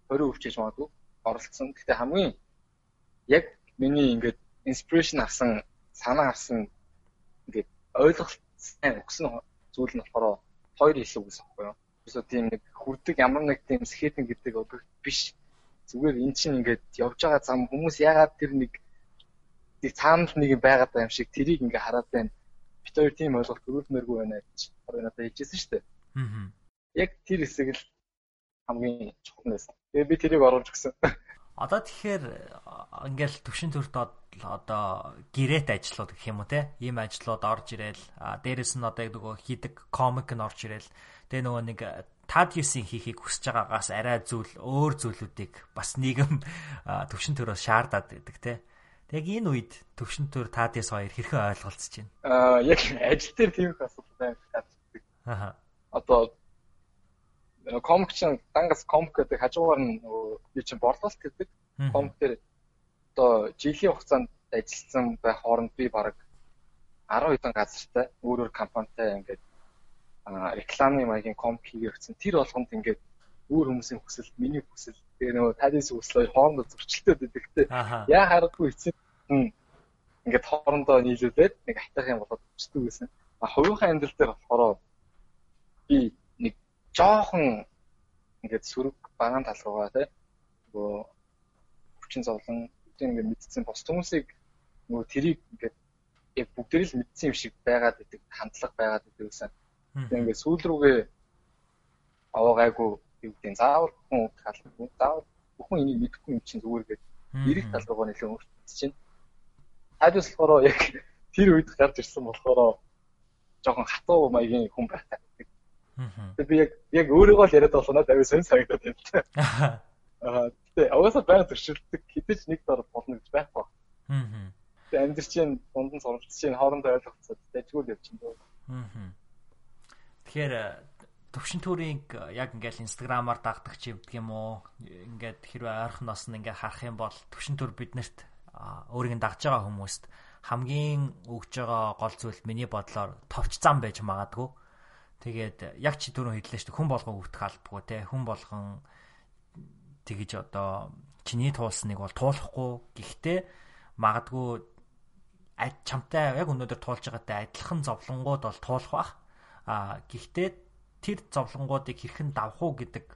20% хийж магадгүй оролцсон. Гэхдээ хамгийн яг миний ингээд инспирэшн авсан санаа авсан ингээд ойлголт сайн өгсөн зүйл нь болохоор хоёр хэлсэн үгс аахгүй юу. Эсвэл тийм нэг хүрдэг ямар нэг тийм скетинг гэдэг объект биш. Зүгээр эн чинь ингээд явж байгаа зам хүмүүс яагаад тэр нэг тийг цаанал нэг юм байгаад байгаа юм шиг тэрийг ингээ хараад байна. Бид хоёр тийм ойлголт өрүүлмээргүй байна гэж өөрөө надад хэлжсэн шүү дээ. Аа. Яг тэр хэсэг л хамгийн чухал байсан. Тэгээ би тэрийг оруулж өгсөн. Одоо тэгэхээр ингээл төвшин төрт одоо гэрээт ажлууд гэх юм уу те ийм ажлууд орж ирээл дээрэс нь одоо яг нөгөө хийдэг комик нь орж ирээл тэгээ нөгөө нэг тадиусын хийхийг хүсэж байгаагаас арай зүйл өөр зүйлүүдийг бас нийгэм төвшин төрөөс шаардаад байдаг те Тэг энэ үед төвшин төр тадиас хоёр хэрхэн ойлголцож байна? Аа яг ажил дээр тийм их асуудал байна. Аа. Одоо комик чинь дангас комик гэдэг хажуугаар нь би чинь борлуулалт гэдэг комик дээр одоо жилийн хугацаанд ажилласан байх хооронд би баг 10 хэдэн газартай өөр өөр компанитай ингээд рекламын маягийн комп хийгэрсэн. Тэр болгонд ингээд өөр хүмүүсийн хүсэл, миний хүсэл, тэгээ нөгөө тадис хүсэл хоорондоо байдаг те. Яа харахгүй эцэг ингээд хоорондоо нийлүүлээд нэг атах юм болоод өчтдөг гэсэн. А хувийнхаа амьдрал дээр болохоор би жоохон ингээд сөрөг багаан тал руугаа те. Нөгөө хүчин зовлон ингээд мэдсэн бос хүмүүсийг нөгөө тэрийг ингээд яг бүгдэрийг л мэдсэн юм шиг байгаад байдаг хандлага байгаад байдаг гэсэн. Тэгээ ингээд сүүл рүүгээ аваагаагүй юу гэдэг заавал хүн талгүй заавал бүхэн энийг мэдэхгүй юм чинь зүгээр гээд эрэг тал руугаа нэлээд өөрчлөж чинь. Хайдус болохоор яг *laughs* тэр үед гарч ирсэн болохоор жоохон хатуу маягийн хүн байх гэдэг. Тэгээ би яг яг өөрийгөө л яриад надад аюу сонь санагдаад байна. Аа тэгээ угаасаа байнга төршилдөг хэдэж нэг дор болно гэж байхгүй. Аа. Тэгээ амьдр чинь дунд нь суралцж чинь хоорондоо ойлгоцоод дайггүй явчихна дөө. Аа. Тэгэхээр э, төвшин төрийг э, яг ингээл инстаграмаар дагдаг ч юм юм уу ингээд хэрвээ ойрхоноос нь ингээд харах юм бол төвшин төр биднэрт өөрийг нь дагж байгаа хүмүүст хамгийн өгж байгаа гол зүйл миний бодлоор товч зам байж магадгүй. Тэгээд яг чи түрүү хэллээ шүү дээ хүн болгон өгдөх албагүй те хүн болгон тэгэж одоо чиний туулсныг бол туулахгүй. Гэхдээ магадгүй чамтай яг өнөөдөр туулж байгаатай адилхан зовлонгууд бол туулах бах. А гэхдээ тэр зовлонгуудыг хэрхэн давах уу гэдэг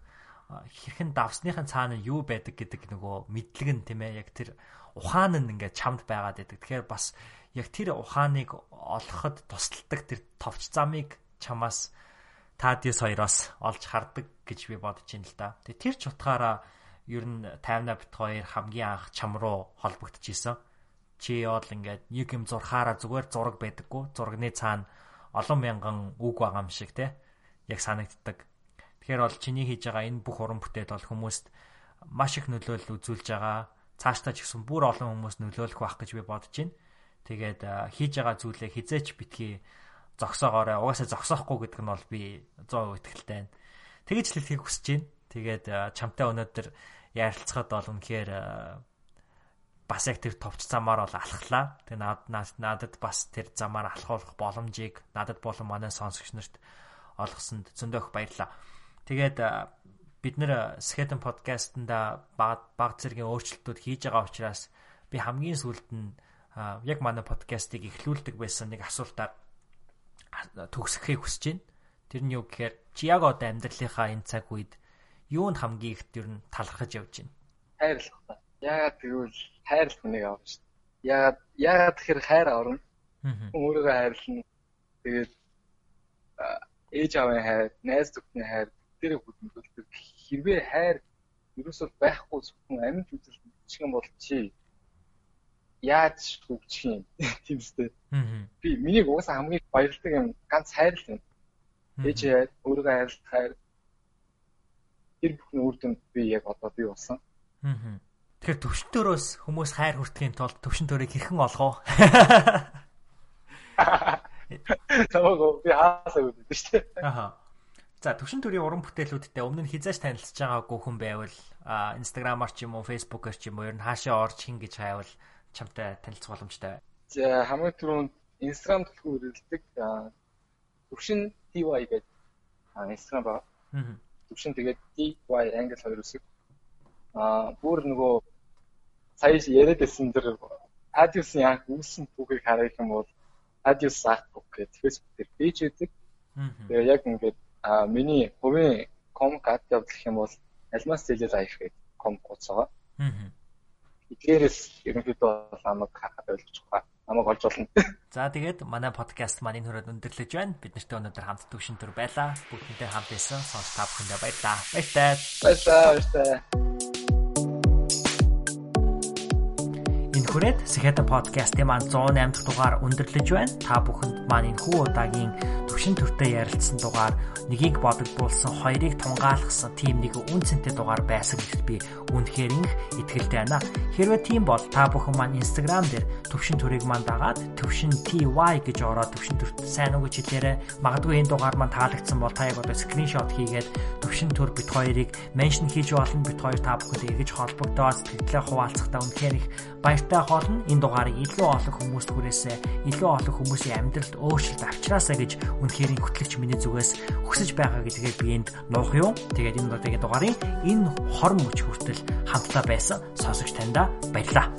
хэрхэн давсныхын цаана юу байдаг гэдэг нөгөө мэдлэг нь тийм ээ яг тэр ухаан нь ингээд чамд байгаад байдаг. Тэгэхээр бас яг тэр ухааныг олоход тусалдаг тэр товч замыг чамаас таадис хоёроос олж хардаг гэж би бодож байна л да. Тэгээ тэр ч утгаараа ер нь 50 бит хоёр хамгийн анх чам руу холбогдож исэн. Чи бол ингээд нэг юм зурхаараа зүгээр зураг байдаггүй. Зурагны цаана олон мянган үг байгаа юм шиг те яг санагддаг. Тэгэхээр бол чиний хийж байгаа энэ бүх уран бүтээл бол хүмүүст маш их нөлөөлөл үзүүлж байгаа. Цаашдаа ч гэсэн бүр олон хүмүүс нөлөөлөх байх гэж би бодож байна. Тэгээд хийж байгаа зүйлээ хизээч битгий зогсоогоорой. Угаасаа зогсоохгүй гэдэг нь бол би 100% итгэлтэй байна. Тэгэж л хэлхийг хүсэж байна. Тэгээд чамтай өнөөдөр ярилцахад бол үнэхээр бас яг тэр товч замаар бол алхлаа. Тэгээ надад надад бас тэр замаар алхуулах боломжийг надад болон манай сонсогч нарт олгосонд зөндөөх баярлаа. Тэгээд бид нэр Skeleton podcast-нда баг баг зэргийн өөрчлөлтүүд хийж байгаа учраас би хамгийн сүүлд нь яг манай подкастыг эхлүүлдэг байсан нэг асуултаар төгсгөхийг хүсэж байна. Тэр нь юу гэхээр чи яг одоо амьдралынхаа энэ цаг үед юунд хамгийн их тэр нь талархаж явж байна? Хайрлах та. Яагаад гэвэл хайр л хүнийг авна шүү дээ. Яагаад яагаад тэгэхээр хайр. Хүн өөрийгөө хайрлна. Тэгээд ээж аавын хайр, найз зөвхөн хайр дээр хөдөлгөлдөг. Хэрвээ хайр ерөөсөө байхгүй зөвхөн амьд үзэл бичих юм бол чи яаж хөгжих юм *laughs* тийм үстэй. Би миний угаасаа хамгийн баярлдаг юм ганц хайр л юм. Ээж хайр, өөрийгөө хайрлах хайр. Тэр бүхний үр дүнд би яг одоо би болсон. Тэгэхээр төвшнтөрөөс хүмүүс хайр хүртэхийн тулд төвшнтөрийг хэрхэн олгоо? Тамаагүй *laughs* би хаасаа үүдэж дээ. Аха. За төвшин төрийн уран бүтээлүүдтэй өмнө нь хизээж танилцж байгаагүй хүн байвал инстаграмаар ч юм уу фейсбүүкээр ч юм уу ер нь хаашаа орж хин гэж хайвал чамтай танилцах боломжтой. За хамгийн түрүүнд инстаграм төлхөө үргэлжлэдэг төвшин TY гэдэг инстаграм байна. Төвшин тэгээд TY англи хоёр үсэг. Аа бүр нөгөө сая яриад байсан дэр Adios-ын анх үүссэн түүхийг харах юм бол Adios Artbook гэдэг Facebook дээр пэйж үүдэг. Тэгээ яг ингээд а миний хувийн комик ад явуулах юм бол Алмаз Зэлэл Life гэдэг комик утас байгаа. Эдгээрээс ерөнхийдөө намайг хахад ойлгож байгаа. Намайг олж болно. *laughs* За тэгээд манай подкаст маань энэ хүрээд өндөрлөж байна. Бид нартай өнөөдөр хамт төвшин төр байлаа. Бүгдэнтэй хамт исэн сонс та бүхэндээ баярлалаа. Баяртай. Баярлалаа. Баярлалаа. Хүрээд Сэхэдэн подкастын маань 108 дахь дугаар өндөрлөж байна. Та бүхэнд маань энэ хүү удаагийн төвшин төртэй ярилцсан дугаар нэгийг бодогдуулсан, хоёрыг тунгаалгасан тийм нэг үнцэнтэй дугаар байсан гэдэгт би үнэхээр их итгэлтэй байна. Хэрвээ тийм бол та бүхэн маань Instagram дээр төвшин төрийг маань дагаад төвшин TY гэж ороод төвшин төрт сайн уу гэж хэлээрэй. Магадгүй энэ дугаар маань таалагдсан бол та яг одоо скриншот хийгээд төвшин төр бит хоёрыг меншн хийж болно. Бит хоёр та бүхэнд эргэж холбогдоод сэтгэлээ хуваалцахдаа үнэхээр их баяртай болно. Энэ дугаарыг илүү олон хүмүүст хүрээсэй. Илүү олон хүмүүсийн амьдралд өөрчлөлт авчраасаа гэж үнэхээр хөтлөгч миний зүгээс хүсэж байгаа гэдгээ би энд нуух юм. Тэгээд энэ удаагийн дугаарын энэ хорон мөч хүртэл хамтдаа байсан сонсогч таньда баярлалаа.